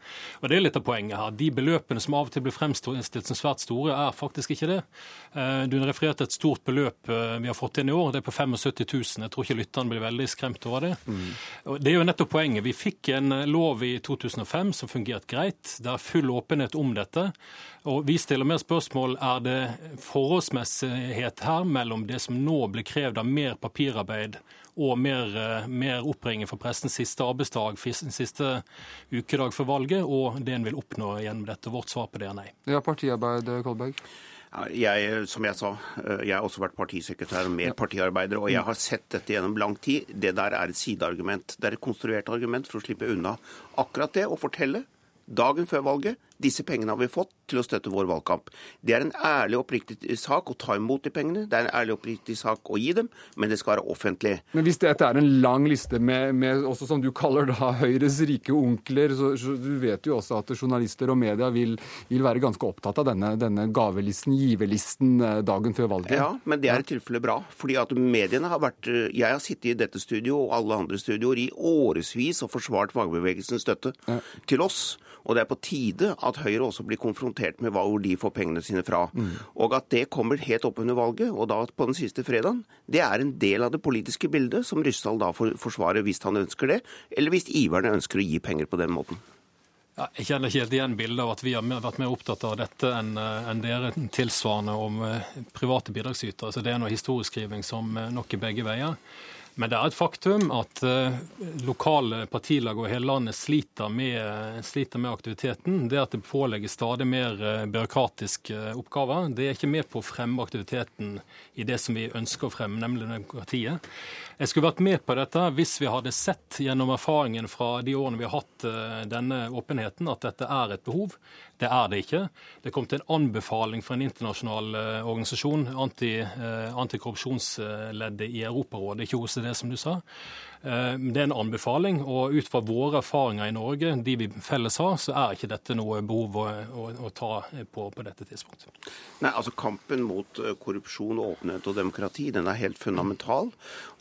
Og Det er litt av poenget her. De beløpene som av og til blir fremstilt som svært store, er faktisk ikke det. Eh, du refererte et stort beløp eh, vi har fått inn i år. Det er på 75 000. Jeg tror ikke lytterne blir veldig skremt over det. Mm. Det er jo nettopp poenget. Vi fikk en lov i 2005 som fungerte greit. Det er full åpenhet om dette. Og Vi stiller mer spørsmål er det forholdsmessighet her mellom det som nå blir krevd av mer papirarbeid og mer, eh, mer oppringning for pressens siste arbeidsdag, siste ukedag for valget, og det en vil oppnå gjennom dette. Vårt svar på det er nei. Ja, partiarbeid, Kolberg? Jeg, som jeg sa, eh, jeg har også vært partisekretær og mer partiarbeider, og jeg har sett dette gjennom lang tid. Det der er et sideargument. Det er et konstruert argument for å slippe unna akkurat det å fortelle dagen før valget disse pengene har vi fått til å støtte vår valgkamp. Det er en ærlig og oppriktig sak å ta imot de pengene. Det er en ærlig og oppriktig sak å gi dem, men det skal være offentlig. Men hvis dette er en lang liste med, med også som du kaller da [laughs] Høyres rike onkler, så, så du vet jo også at journalister og media vil, vil være ganske opptatt av denne, denne gavelisten, giverlisten, eh, dagen før valget. Ja, men det er i tilfelle bra. fordi at mediene har vært Jeg har sittet i dette studio og alle andre studioer i årevis og forsvart fagbevegelsens støtte ja. til oss. Og det er på tide at Høyre også blir konfrontert med hvor de får pengene sine fra. Mm. Og at det kommer helt opp under valget, og da på den siste fredagen, det er en del av det politiske bildet som Ryssdal da får forsvare hvis han ønsker det, eller hvis iverne ønsker å gi penger på den måten. Ja, jeg kjenner ikke helt igjen bildet av at vi har vært mer opptatt av dette enn eh, en dere tilsvarende om eh, private bidragsytere. Så det er noe historieskriving som eh, nok er begge veier. Men det er et faktum at uh, lokale partilag over hele landet sliter med, sliter med, aktiviteten. Det at det pålegges stadig mer uh, byråkratiske oppgaver, det er ikke med på å fremme aktiviteten i det som vi ønsker å fremme, nemlig demokratiet. Jeg skulle vært med på dette hvis vi hadde sett gjennom erfaringen fra de årene vi har hatt denne åpenheten, at dette er et behov. Det er det ikke. Det kom til en anbefaling fra en internasjonal organisasjon, anti, antikorrupsjonsleddet i Europarådet, ikke OECD, som du sa. Eh, det er en anbefaling, og ut fra våre erfaringer i Norge, de vi felles har, så er ikke dette noe behov å, å, å ta på på dette tidspunktet. Nei, altså Kampen mot eh, korrupsjon, åpenhet og demokrati den er helt fundamental.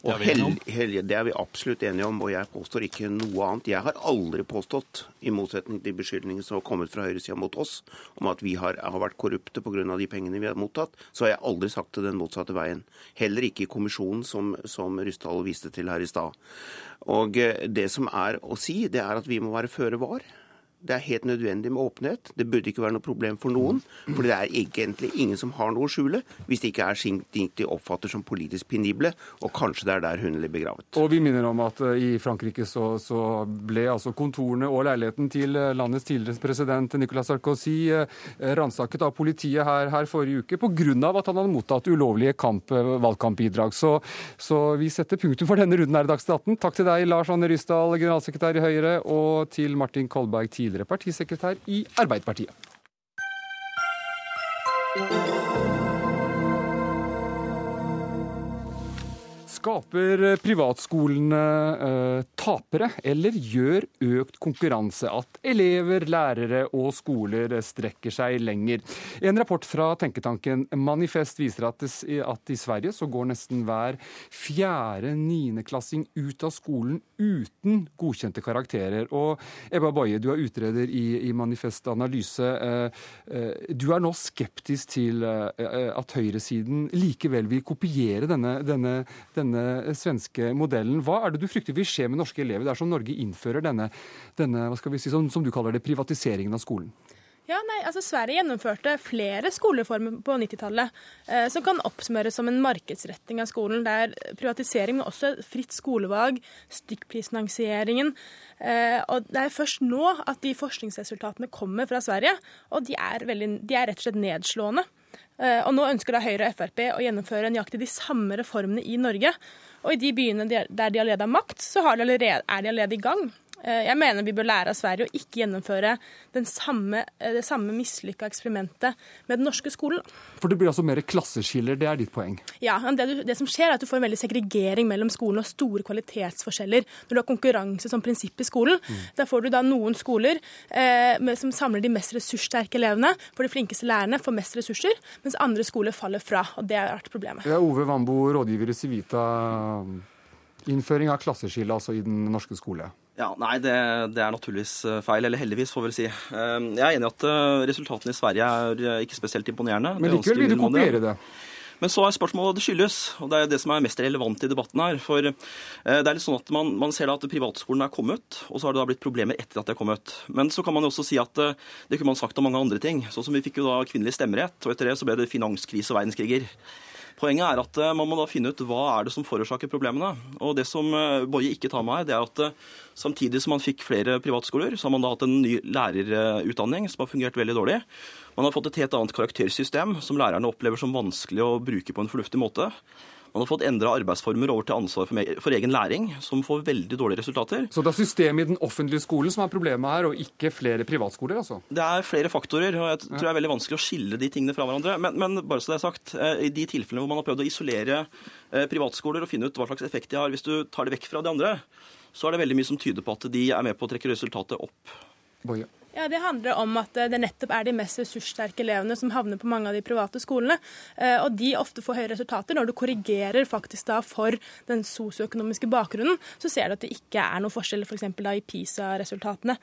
Og vi hel, det er vi absolutt enige om, og jeg påstår ikke noe annet. Jeg har aldri påstått, i motsetning til beskyldningene som har kommet fra høyresida mot oss, om at vi har, har vært korrupte pga. de pengene vi har mottatt, så har jeg aldri sagt det den motsatte veien. Heller ikke i kommisjonen, som, som Ryssdal viste til her i stad. Og eh, det som er å si, det er at vi må være føre var. Det er helt nødvendig med åpenhet. Det burde ikke være noe problem for noen. For det er egentlig ingen som har noe å skjule, hvis det ikke er ting de oppfatter som politisk penible. Og kanskje det er der hun ligger begravet. Og vi minner om at eh, i Frankrike så, så ble altså kontorene og leiligheten til eh, landets tidligere president Nicolas Sarkozy eh, ransaket av politiet her, her forrige uke pga. at han hadde mottatt ulovlige kamp, valgkampbidrag. Så, så, vi setter punktum for denne runden her i Dagsnytt 18. Takk til deg, Lars Anne Rysdal, generalsekretær i Høyre, og til Martin Kolberg, tidligere tidligere partisekretær i Arbeiderpartiet. Skaper privatskolene eh, tapere, eller gjør økt konkurranse at elever, lærere og skoler strekker seg lenger? En rapport fra tenketanken Manifest viser at, i Sverige så går nesten hver fjerde niendeklassing ut av skolen uten godkjente karakterer. Og Ebba Boje, du er utreder i, Manifest Analyse. Eh, eh, du er nå skeptisk til eh, at høyresiden likevel vil kopiere denne, denne, denne denne svenske modellen. Hva er det du frykter vil skje med norske elever dersom Norge innfører denne, denne hva skal vi si, som, som du kaller det, privatiseringen av skolen? Ja, nei, altså Sverige gjennomførte flere skoleformer på 90-tallet eh, som kan oppsummeres som en markedsretting av skolen, der privatisering, men også fritt skolevalg, stykkprisfinansieringen eh, og Det er først nå at de forskningsresultatene kommer fra Sverige, og de er, veldig, de er rett og slett nedslående. Eh, og Nå ønsker da Høyre og Frp å gjennomføre nøyaktig de samme reformene i Norge. Og i de byene der de allerede har makt, så er de allerede i gang. Eh, jeg mener vi bør lære av Sverige å ikke gjennomføre samme, eh, det samme mislykka eksperimentet med den norske skolen. For det blir altså mer klasseskiller, det er ditt poeng? Ja, det, du, det, som skjer er at du får en veldig segregering mellom skolen og store kvalitetsforskjeller når du har konkurranse som prinsipp i skolen. Mm. Da får du da noen skoler eh, som samler de mest ressurssterke elevene, for de flinkeste lærerne får mest ressurser, mens andre skoler faller fra. og Det har vært problemet. Ja, Ove Wambo, rådgiver i Civita. Innføring av klasseskille altså i den norske skole. Ja, Nei, det, det, er naturligvis eh, feil. Eller heldigvis, får vi si. Eh, jeg er enig i at eh, resultatene i Sverige er ikke spesielt imponerende. Men likevel vil du kopiere det? Men så er spørsmålet hva det skyldes, og det er det som er mest relevant i debatten her. For det er litt sånn at man, man ser da at privatskolen er kommet, og så har det da blitt problemer etter at de er kommet. Men så kan man jo også si at det kunne man sagt om mange andre ting. Sånn som vi fikk jo da kvinnelig stemmerett, og etter det så ble det finanskrise og verdenskriger. Poenget er at man må da finne ut hva er det som forårsaker problemene. Og det som Boje ikke tar med her, det er at Samtidig som man fikk flere privatskoler, så har man da hatt en ny lærerutdanning som har fungert veldig dårlig. Man har fått et helt annet karaktersystem som lærerne opplever som vanskelig å bruke på en fornuftig måte. Man har fått endra arbeidsformer over til ansvar for, for, egen læring, som får veldig dårlige resultater. Så det er systemet i den offentlige skolen som er problemet her, og ikke flere privatskoler? altså? Det er flere faktorer, og jeg tror det er veldig vanskelig å skille de tingene fra hverandre. Men, men bare så det er sagt, eh, i de tilfellene hvor man har prøvd å isolere eh, privatskoler og finne ut hva slags effekt de har hvis du tar det vekk fra de andre, så er det veldig mye som tyder på at de er med på å trekke resultatet opp. Boje. Ja, Det handler om at det nettopp er de mest ressurssterke elevene som havner på mange av de private skolene. Eh, og de ofte får høye resultater. Når du korrigerer faktisk da for den sosioøkonomiske bakgrunnen, så ser du at det ikke er noen forskjell f.eks. For i PISA-resultatene.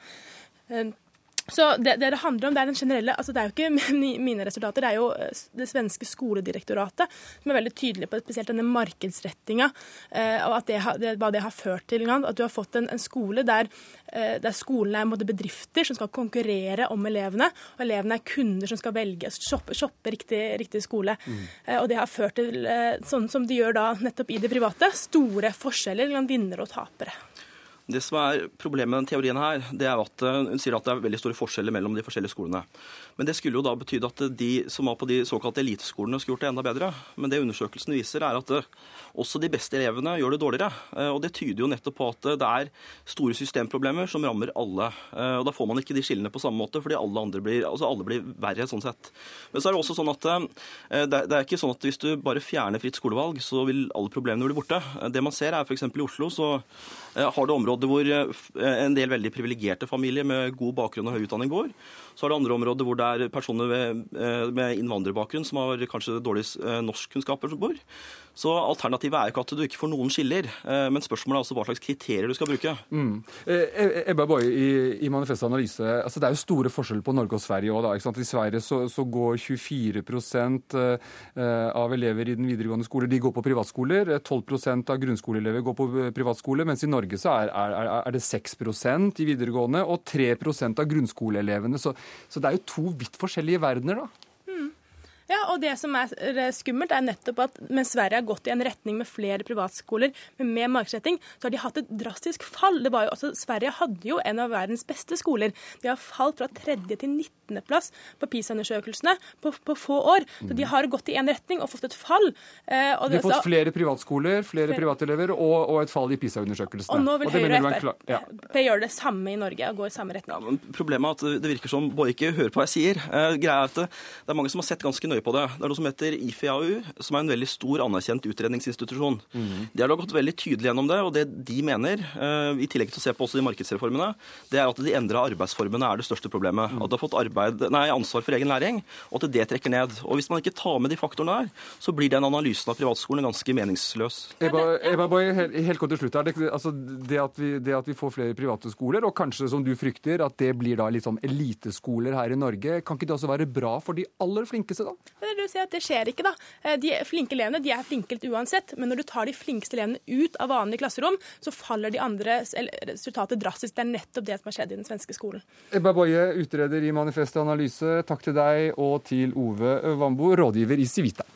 Så det, det, det handler om, det er den generelle altså Det er jo ikke [laughs] mine resultater, det er jo eh, det svenske skoledirektoratet som er veldig tydelig på spesielt denne markedsrettinga, eh, og det, det, hva det har ført til. At du har fått en, en skole der, eh, der skolene er bedrifter som skal konkurrere om elevene, og elevene er kunder som skal velge, shoppe, shoppe riktig, riktig, skole. Mm. Og det har ført til, sånn som de gjør da nettopp i det private, store forskjeller mellom vinnere og tapere. Det som er Problemet med den teorien her, det er at eh, hun sier at det er veldig store forskjeller mellom de forskjellige skolene. Men det skulle jo da betyde at de som var på de såkalte eliteskolene, skulle gjort det enda bedre. Men det undersøkelsen viser, er at eh, også de beste elevene gjør det dårligere. Eh, og det tyder jo nettopp på at det er store systemproblemer som rammer alle. Og da får man ikke de skillene på samme måte, fordi alle, blir, altså alle blir verre sånn sett. Men så er det også sånn at det er ikke sånn at hvis du bare fjerner fritt skolevalg, så vil alle problemene bli borte. Det man ser er f.eks. i Oslo så har det områder hvor en del veldig privilegerte familier med god bakgrunn og høy utdanning går. Så er det andre områder hvor det er personer med innvandrerbakgrunn som har kanskje dårlige eh, norskkunnskaper som bor. Så Alternativet er jo ikke at du ikke får noen skiller, eh, men spørsmålet er også hva slags kriterier du skal bruke. Mm. Eh, Ebba Boye, i, i Manifest Analyse, altså det er jo store forskjeller på Norge og Sverige òg. I Sverige så, så, går 24% av elever i den videregående skole de går på privatskoler. 12% av grunnskoleelever går på privatskole, mens i Norge så er, er, er det 6% i videregående og 3 av grunnskoleelevene. Så, så det er jo to vidt forskjellige verdener, da. Ja, og det som er skummelt, er nettopp at mens Sverige har gått i en retning med flere privatskoler med mer markedsretting, så har de hatt et drastisk fall. Det var jo, altså, Sverige hadde jo en av verdens beste skoler. De har falt fra tredje til 19.-plass på PISA-undersøkelsene på, på, få år. Så de har gått i én retning og fått et fall. Eh, de har fått flere privatskoler, flere privatelever og, og et fall i PISA-undersøkelsene. Og nå vil Høyre og Frp ja. gjøre det samme i Norge og gå i samme retning. Ja, men problemet er at det virker som Boje ikke hører på hva jeg sier. Eh, greia er at det, det er mange som har sett ganske nøye på det. Det er noe som heter IFAU, som er en veldig stor anerkjent utredningsinstitusjon. Mm. De har da gått veldig tydelig gjennom det, og det de mener, uh, i tillegg til å se på også de markedsreformene, det er at de endra arbeidsformene er det største problemet. Mm. At de har fått arbeid, nei, ansvar for egen læring, og at det trekker ned. Og Hvis man ikke tar med de faktorene der, så blir den analysen av privatskolen ganske meningsløs. Eba, Eba Boy, helt, helt kort til slutt her. Det, altså, det, at vi, det at vi får flere private skoler, og kanskje som du frykter, at det blir da sånn eliteskoler her i Norge, kan ikke det også være bra for de aller flinkeste, da? Det, ser at det skjer ikke, da. Eh, de flinke elevene de er flinke litt uansett, men når du tar de flinkeste elevene ut av vanlige klasserom, så faller de andre resultatet drastisk. Det er nettopp det som har skjedd i den svenske skolen. Ebba Boje, utreder i Manifest Analyse, takk til deg, og til Ove Wambo, rådgiver i Civita.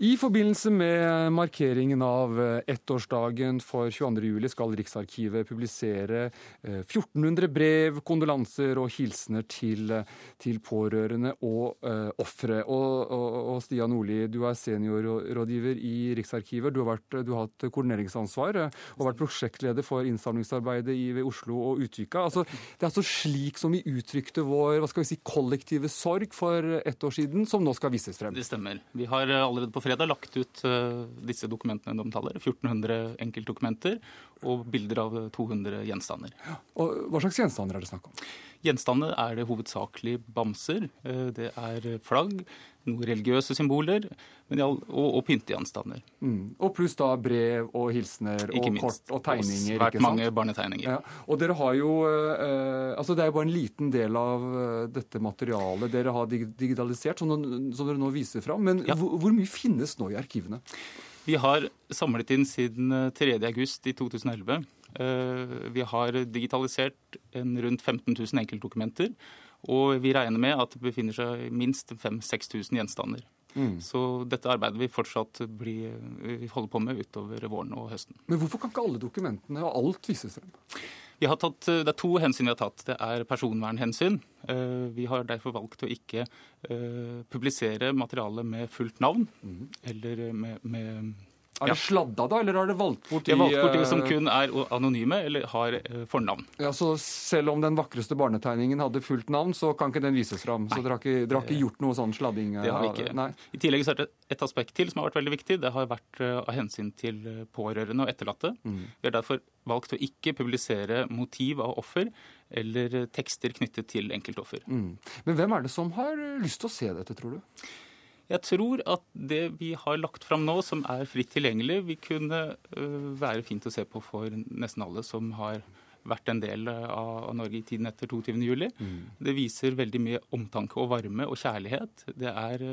I forbindelse med markeringen av eh, ettårsdagen for 22.07 skal Riksarkivet publisere 1400 eh, brev, kondolanser og hilsener til, eh, til pårørende og uh, ofre. Og, og, og, Stian Nordli, du er seniorrådgiver i Riksarkivet. Du har, vært, du har hatt koordineringsansvar og vært prosjektleder for innsamlingsarbeidet i, ved Oslo og Utvika. Altså, det er altså slik som vi uttrykte vår hva skal vi si, kollektive sorg for ett år siden, som nå skal vises frem. Det stemmer. Vi har allerede på fredag lagt ut uh, disse dokumentene de omtaler. 1400 enkeltdokumenter og bilder av 200 gjenstander. Og Hva slags gjenstander er det snakk om? Gjenstander er det hovedsakelig bamser. Uh, det er flagg, noen religiøse symboler og, og pyntegjenstander. Mm. Og pluss da brev og hilsener og kort og tegninger. Og svært mange barnetegninger. Ja. Og dere har jo eh, altså Det er jo bare en liten del av uh, dette materialet dere har digitalisert, som, som dere nå viser fram. Men ja. hvor, hvor mye finnes nå i arkivene? Vi har samlet inn siden 3.8 i 2011. Vi har digitalisert en rundt 15 000 enkeltdokumenter. Og vi regner med at det befinner seg minst 5000-6000 gjenstander. Mm. Så dette arbeidet vil fortsatt bli, vi holde på med utover våren og høsten. Men hvorfor kan ikke alle dokumentene og alt vises frem? Tatt, det er to hensyn vi har tatt. Det er personvernhensyn. Eh, vi har derfor valgt å ikke eh, publisere materiale med fullt navn mm. eller med, med er det sladda, da, eller har det valgt bort de Det er valgt bort de som kun er anonyme eller har eh, fornavn. Ja, Så selv om den vakreste barnetegningen hadde fullt navn, så kan ikke den vises fram? Så dere har ikke, dere har ikke gjort noe sånn sladding? Det har vi ikke. Nei. I tillegg så er det et aspekt til som har vært veldig viktig. Det har vært eh, av hensyn til eh, pårørende og etterlatte. Mm. Vi har derfor valgt å ikke publisere motiv av offer eller tekster knyttet til enkeltoffer. Mm. Men hvem er det som har lyst til å se dette, tror du? Jeg tror at det vi har lagt fram nå, som er fritt tilgjengelig, vil kunne være fint å se på for nesten alle som har vært en del av Norge i tiden etter 22.07. Mm. Det viser veldig mye omtanke og varme og kjærlighet. Det er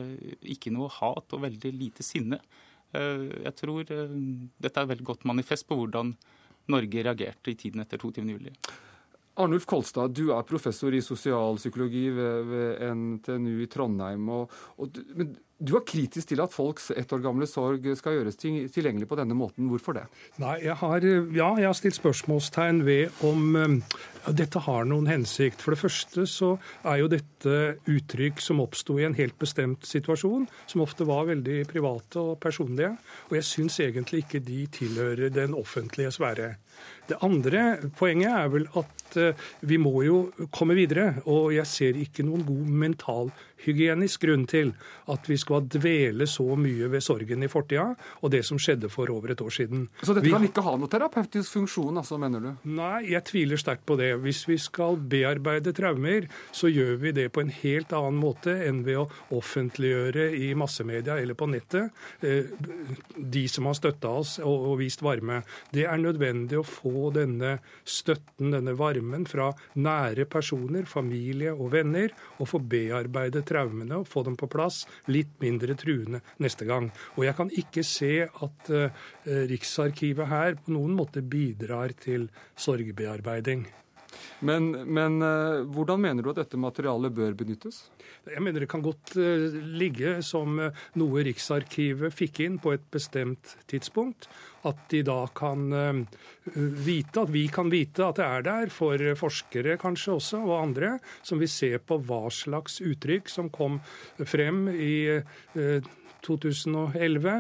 ikke noe hat og veldig lite sinne. Jeg tror dette er et veldig godt manifest på hvordan Norge reagerte i tiden etter 22.07. Arnulf Kolstad, du er professor i sosialpsykologi ved, ved NTNU i Trondheim. Og, og, men du er kritisk til at folks ett år gamle sorg skal gjøres tilgjengelig på denne måten. Hvorfor det? Nei, jeg har, ja, jeg har stilt spørsmålstegn ved om ja, dette har noen hensikt. For det første så er jo dette uttrykk som oppsto i en helt bestemt situasjon, som ofte var veldig private og personlige. Og jeg syns egentlig ikke de tilhører den offentlige sfære. Det andre poenget er vel at eh, vi må jo komme videre. Og jeg ser ikke noen god mentalhygienisk grunn til at vi skal dvele så mye ved sorgen i fortida og det som skjedde for over et år siden. Så dette kan ikke ha noe terapeutisk funksjon, altså, mener du? Nei, jeg tviler sterkt på det. Hvis vi skal bearbeide traumer, så gjør vi det på en helt annen måte enn ved å offentliggjøre i massemedia eller på nettet eh, de som har støtta oss og vist varme. Det er nødvendig å få denne støtten, denne varmen, fra nære personer, familie og venner, og få bearbeide traumene og få dem på plass litt mindre truende neste gang. Og jeg kan ikke se at uh, Riksarkivet her på noen måte bidrar til sorgbearbeiding. Men, men uh, hvordan mener du at dette materialet bør benyttes? Jeg mener det kan godt uh, ligge som uh, noe Riksarkivet fikk inn på et bestemt tidspunkt. At de da kan vite, at vi kan vite at det er der, for forskere kanskje også, og andre, som vil se på hva slags uttrykk som kom frem i 2011.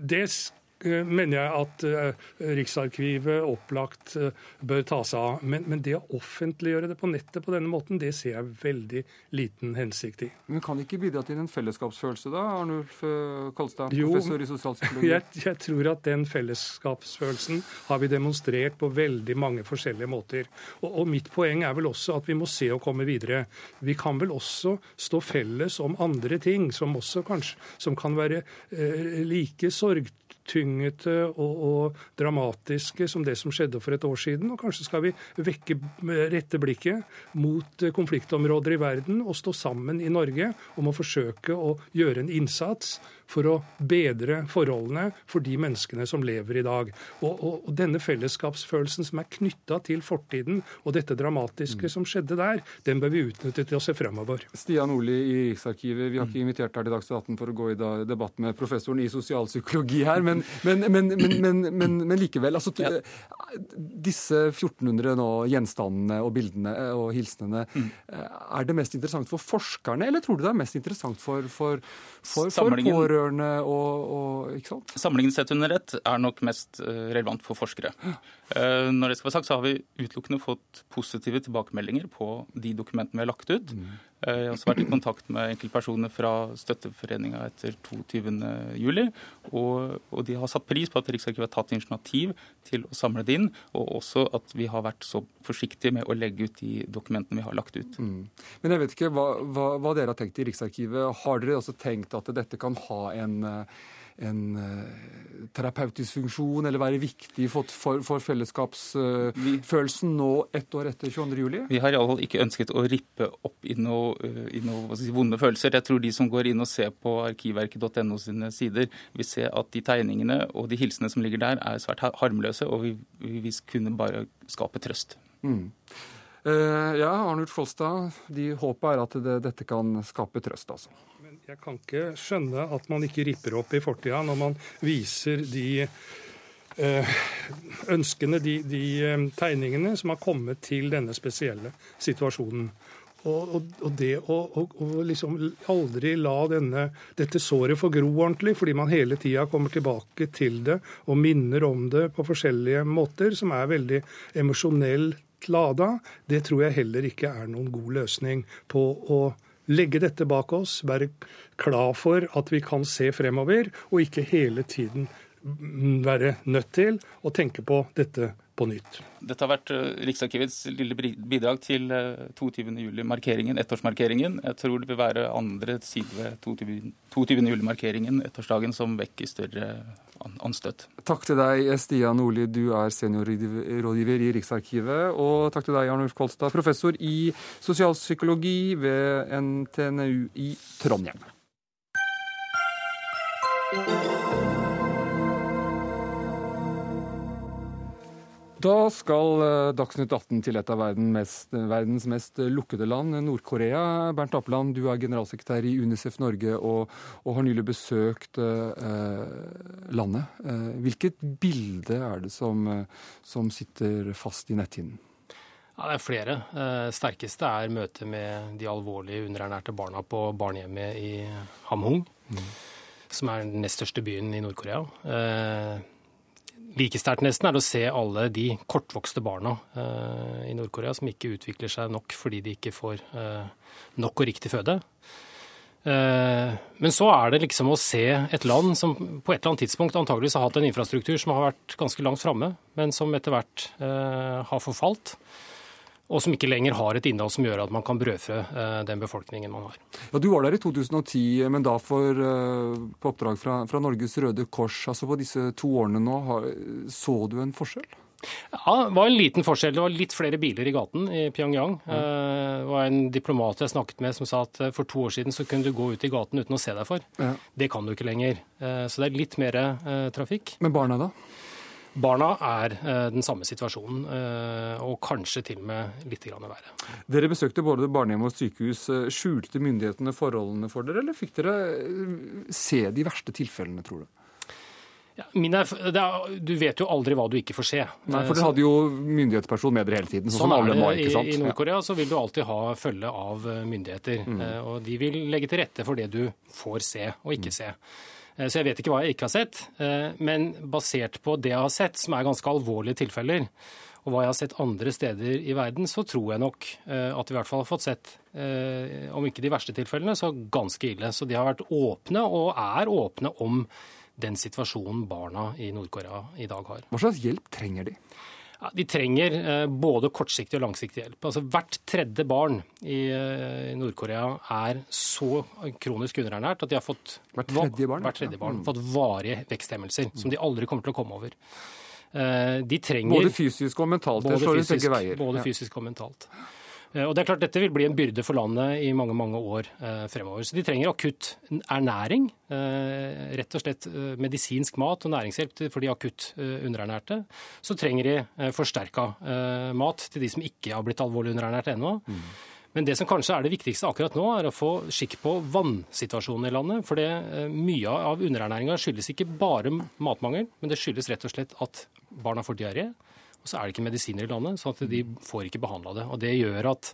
Det Eh, mener jeg at eh, Riksarkivet opplagt eh, bør ta seg av. Men, men, det å offentliggjøre det på nettet på denne måten, det ser jeg veldig liten hensikt i. Men kan det ikke bidra til en fellesskapsfølelse, da, Arnulf Kolstad, professor i sosialpsykologi? [laughs] Jeg, jeg tror at den fellesskapsfølelsen har vi demonstrert på veldig mange forskjellige måter. Og, og mitt poeng er vel også at vi må se å komme videre. Vi kan vel også stå felles om andre ting som også kanskje som kan være eh, like sorgtunge tyngete og, og, dramatiske som det som skjedde for et år siden. Og kanskje skal vi vekke rette blikket mot konfliktområder i verden og stå sammen i Norge om å forsøke å gjøre en innsats for å bedre forholdene for de menneskene som lever i dag. Og, og, og denne fellesskapsfølelsen som er knytta til fortiden og dette dramatiske mm. som skjedde der, den bør vi utnytte til å se fremover. Stian Oli i Riksarkivet, vi har ikke invitert deg til Dagsnytt 18 for å gå i debatt med professoren i sosialpsykologi her, men, men, men, men likevel. Altså, ja. Disse 1400 nå, gjenstandene og bildene eh, og hilsenene, mm. Eh, er det mest interessant for forskerne, eller tror du det er mest interessant for, for, for, for pårørende? Pårørende og, og ikke sant? Samlingen sett under ett er nok mest eh, relevant for forskere. Eh, når det skal være sagt, så har vi utelukkende fått positive tilbakemeldinger på de dokumentene vi har lagt ut. Mm. Eh, jeg har også vært i kontakt med enkeltpersoner fra Støtteforeninga etter 22.07. Og, og de har satt pris på at Riksarkivet har tatt initiativ til å samle det inn, og også at vi har vært så forsiktige med å legge ut de dokumentene vi har lagt ut. Mm. Men jeg vet ikke hva, hva, hva, dere har tenkt i Riksarkivet. Har dere også tenkt at dette kan ha en en uh, terapeutisk funksjon eller være viktig for, for, for fellesskapsfølelsen nå ett år etter 22.07? Vi har iallfall ikke ønsket å rippe opp i noen uh, eh, noe, si, vonde følelser. Jeg tror de som går inn og ser på arkivverket.no sine sider, vil se at de tegningene og de hilsene som ligger der, er svært harmløse, og vi, vi kunne bare skape trøst. Mm. Uh, ja, Arnulf Flåstad, de håpet er at det, dette kan skape trøst, altså. Jeg kan ikke skjønne at man ikke ripper opp i fortida når man viser de eh, ønskene, de, de, eh, tegningene som har kommet til denne spesielle situasjonen. Og, og, og det å, og, liksom aldri la denne, dette såret få gro ordentlig, fordi man hele tida kommer tilbake til det og minner om det på forskjellige måter, som er veldig emosjonelt lada, det tror jeg heller ikke er noen god løsning på å legge dette bak oss, være klar for at vi kan se fremover, og ikke hele tiden være nødt til å tenke på dette på nytt. Dette har vært eh, Riksarkivets lille bidrag til 22.07-markeringen, eh, ettårsmarkeringen. Jeg tror det vil være andre side ved 22.07-markeringen, ettårsdagen, som vekker større anstøt. Takk til deg, Stian Nordli, du er seniorrådgiver i Riksarkivet. Og takk til deg, Arnulf Kolstad, professor i sosialpsykologi ved NTNU i Trondheim. Da skal eh, Dagsnytt 18 til et av verdens mest, verdens mest lukkede land, Nord-Korea. Bernt Appeland, du er generalsekretær i Unicef Norge og, og har nylig besøkt eh, landet. Eh, hvilket bilde er det som, eh, som sitter fast i netthinnen? Ja, det er flere. Eh, sterkeste er møtet med de alvorlig underernærte barna på barnehjemmet i Hamhung, mm. som er den nest største byen i Nord-Korea. Eh, Like sterkt nesten er det å se alle de kortvokste barna eh, i Nord-Korea som ikke utvikler seg nok fordi de ikke får eh, nok og riktig føde. Eh, men så er det liksom å se et land som på et eller annet tidspunkt antageligvis har hatt en infrastruktur som har vært ganske langt framme, men som etter hvert eh, har forfalt og som ikke lenger har et innhold som gjør at man kan brødfø eh, den befolkningen man har. Ja, Du var der i 2010, men da for, eh, på oppdrag fra, fra, Norges Røde Kors. altså På disse to årene nå, så du en forskjell? Ja, det var en liten forskjell. Det var litt flere biler i gaten i Pyongyang. Eh, det var en diplomat jeg snakket med som sa at for to år siden så kunne du gå ut i gaten uten å se deg for. Ja. Det kan du ikke lenger. Så det er litt mer trafikk. Men barna da? Barna er eh, den samme situasjonen, eh, og kanskje til og med litt verre. Dere besøkte både barnehjem og sykehus. Skjulte myndighetene forholdene for dere, eller fikk dere eh, se de verste tilfellene, tror du? Ja, er, du vet jo aldri hva du ikke får se. Nei, For dere hadde jo myndighetsperson med dere hele tiden. sånn, sånn alle må, ikke sant? I, i Nord-Korea så vil du alltid ha følge av myndigheter. Mm. Og de vil legge til rette for det du får se og ikke mm. se. Eh, så jeg vet ikke hva jeg ikke har sett. Eh, men basert på det jeg har sett, som er ganske alvorlige tilfeller, og hva jeg har sett andre steder i verden, så tror jeg nok eh, at vi i hvert fall har fått sett, om ikke de verste tilfellene, så ganske ille. Så de har vært åpne, og er åpne, om den situasjonen barna i Nord-Korea i dag har. Hva slags hjelp trenger de? De trenger eh, både kortsiktig og langsiktig hjelp. Altså Hvert tredje barn i eh, Nord-Korea er så kronisk underernært at de har fått, hvert tredje barn, hvert tredje barn, ja. fått varige veksthemmelser som de aldri kommer til å komme over. Eh, De trenger Både fysisk og mentalt. Både fysisk, både fysisk og mentalt. Eh, Og det er klart Dette vil bli en byrde for landet i mange mange år eh, fremover. Så De trenger akutt ernæring. Eh, rett og slett medisinsk mat og næringshjelp for de akutt underernærte. Så trenger de forsterka mat til de som ikke har blitt alvorlig underernært ennå. Men det som kanskje er det viktigste akkurat nå, er å få skikk på vannsituasjonen i landet. For det, mye av underernæringa skyldes ikke bare matmangel, men det skyldes rett og slett at barna får diaré. Og så er det ikke medisiner i landet, sånn at de får ikke behandla det. Og det gjør at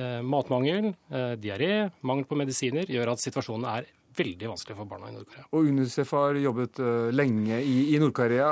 eh, matmangel, eh, diaré, mangel på medisiner gjør at situasjonen er veldig vanskelig for barna i Nord-Korea. Og UNICEF har jobbet uh, lenge i, i Nord-Korea.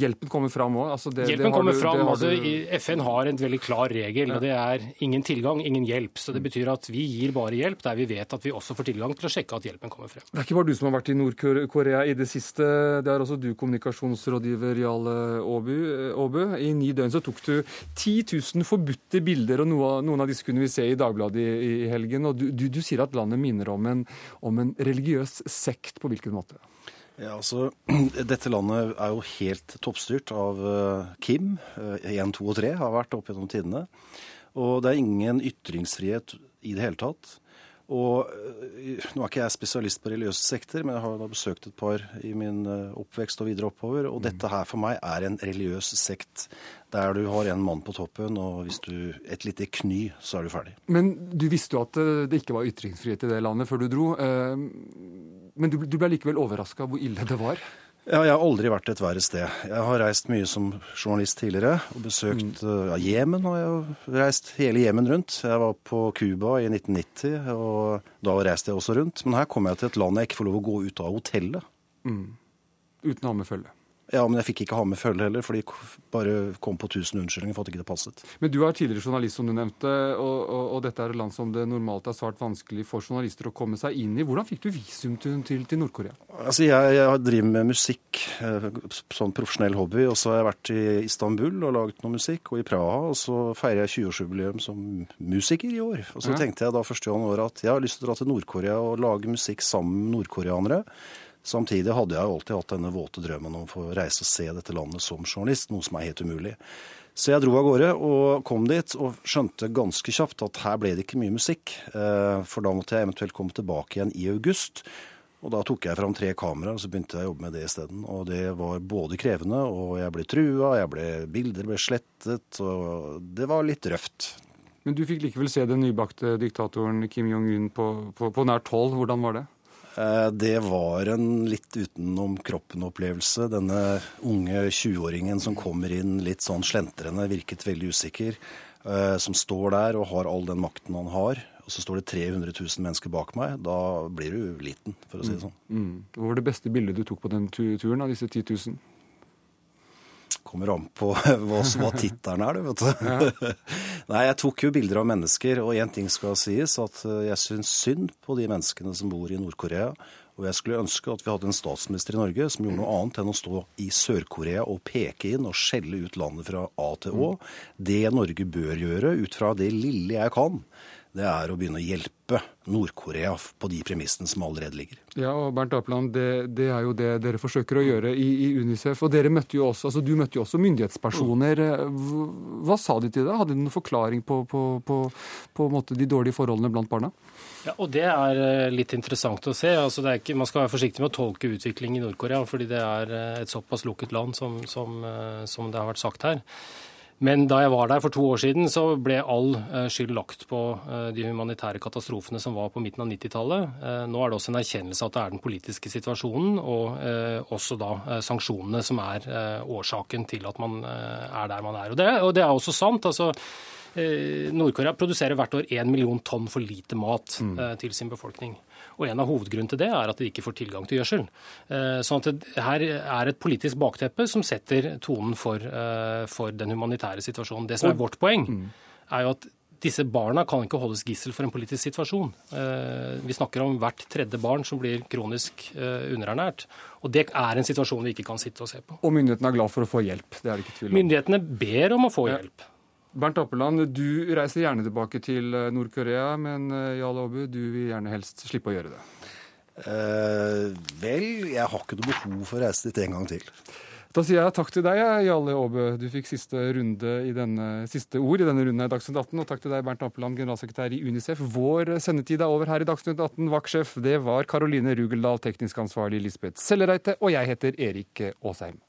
Hjelpen kommer fram òg? Altså Hjelpen har kommer du- det fram. Altså, du- FN har en veldig klar regel, og det er ingen tilgang, ingen hjelp. Så det betyr at vi gir bare hjelp der vi vet at vi også får tilgang til å sjekke at hjelpen kommer frem. Det er ikke bare du som har vært i Nord-Korea i det siste. Det er også du, kommunikasjonsrådgiver Jarle Aabu. Aabu. I ni døgn så tok du 10 000 forbudte bilder, og noen av disse kunne vi se i Dagbladet i, i helgen. Og du, du, du sier at landet minner om en, om en religiøs sekt. På hvilken måte? Ja, altså, [clears throat] Dette landet er jo helt toppstyrt av eh, Kim. 1, 2 og 3 har vært opp gjennom tidene. Og det er ingen ytringsfrihet i det hele tatt. Og eh, Nå er ikke jeg spesialist på religiøse sekter, men jeg har besøkt et par i min eh, oppvekst og videre oppover. Og dette her for meg er en religiøs sekt der du har en mann på toppen, og hvis du et lite kny, så er du ferdig. Men du visste jo at eh, det ikke var ytringsfrihet i det landet før du dro. Men du ble likevel overraska hvor ille det var? Ja, jeg har aldri vært et verre sted. Jeg har reist mye som journalist tidligere og besøkt Mm. eh, ja, Jemen. har jeg reist hele Jemen rundt. Jeg var på Cuba i 1990, og da reiste jeg også rundt. Men her kom jeg til et land jeg ikke får lov å gå ut av hotellet. Mm. Uten å ha med følge. Ja, men jeg fikk ikke ha med følge heller, for de bare kom på tusen unnskyldninger for at ikke det passet. Men du er tidligere journalist, som du nevnte, og, og, og dette er et land som det normalt er svært vanskelig for journalister å komme seg inn i. Hvordan fikk du visum til, til, til Nord-Korea? Altså, jeg, jeg driver med musikk, eh, sånn profesjonell hobby, og så har jeg vært i Istanbul og laget noe musikk, og i Praha, og så feirer jeg 20-årsjubileum som musiker i år. Og så Ja. tenkte jeg da første 1. året at jeg har lyst til å dra til Nord-Korea og lage musikk sammen med nordkoreanere. Samtidig hadde jeg alltid hatt denne våte drømmen om å få reise og se dette landet som journalist, noe som er helt umulig. Så jeg dro av gårde og kom dit, og skjønte ganske kjapt at her ble det ikke mye musikk. eh, For da måtte jeg eventuelt komme tilbake igjen i august. Og da tok jeg fram tre kameraer, og så begynte jeg å jobbe med det isteden. Og det var både krevende, og jeg ble trua, jeg ble, bilder ble slettet, og det var litt røft. Men du fikk likevel se den nybakte diktatoren Kim Jong-un på, på, på nært hold. Hvordan var det? Eh, Det var en litt utenom kroppen-opplevelse. Denne unge 20-åringen som kommer inn litt sånn slentrende, virket veldig usikker. eh, Som står der og har all den makten han har. Og så står det 300 000 mennesker bak meg. Da blir du liten, for å si det sånn. Mm. Hva var det beste bildet du tok på den turen av disse 10 000? Kommer an på [laughs] hva, hva tittelen er, du, vet du. [laughs] Nei, jeg tok jo bilder av mennesker, og én ting skal sies, at eh, jeg syns synd på de menneskene som bor i Nord-Korea. Og jeg skulle ønske at vi hadde en statsminister i Norge som gjorde noe annet enn å stå i Sør-Korea og peke inn og skjelle ut landet fra A til Å. Det Norge bør gjøre, ut fra det lille jeg kan, det er å begynne å hjelpe Nord-Korea på de premissene som allerede ligger. Ja, og Bernt Apeland, det, det er jo det dere forsøker å gjøre i, i Unicef. Og dere møtte jo også, altså du møtte jo også myndighetspersoner. Hva, sa de til deg? Hadde de noen forklaring på, på, på, på måte de dårlige forholdene blant barna? Ja, og Det er eh, litt interessant å se. Altså, det er ikke, man skal være forsiktig med å tolke utvikling i Nord-Korea, fordi det er eh, et såpass lukket land som, som, eh, som det har vært sagt her. Men da jeg var der for to år siden, så ble all eh, skyld lagt på eh, de humanitære katastrofene som var på midten av 90-tallet. Eh, Nå er det også en erkjennelse at det er den politiske situasjonen, og også da sanksjonene som er årsaken til at man er der man er. Og det, og det er også sant. altså Nord-Korea produserer hvert år 1 million tonn for lite mat mm. til sin befolkning. Og En av hovedgrunnene til det er at de ikke får tilgang til gjødsel. Eh, Sånn at det her er et politisk bakteppe som setter tonen for, eh, for den humanitære situasjonen. Det som er vårt poeng, er jo at disse barna kan ikke holdes gissel for en politisk situasjon. Eh, vi snakker om hvert tredje barn som blir kronisk underernært. Og det er en situasjon vi ikke kan sitte og se på. Og myndighetene er glad for å få hjelp. det er det ikke tvil om. Myndighetene ber om å få hjelp. Bernt Appeland, du reiser gjerne tilbake til eh, Nord-Korea, men Jarl Aabu, du vil gjerne helst slippe å gjøre det. Eh, vel, jeg har ikke noe behov for å reise dit en gang til. Da sier jeg takk til deg, Jarle Aabø. Du fikk siste, runde i denne, siste ord i denne runden i Dagsnytt 18. Og takk til deg, Bernt Appeland, generalsekretær i Unicef. Vår sendetid er over her i Dagsnytt 18. Vaktsjef, det var Karoline Rugeldal, teknisk ansvarlig Lisbeth Sellereite, og jeg heter Erik Aasheim.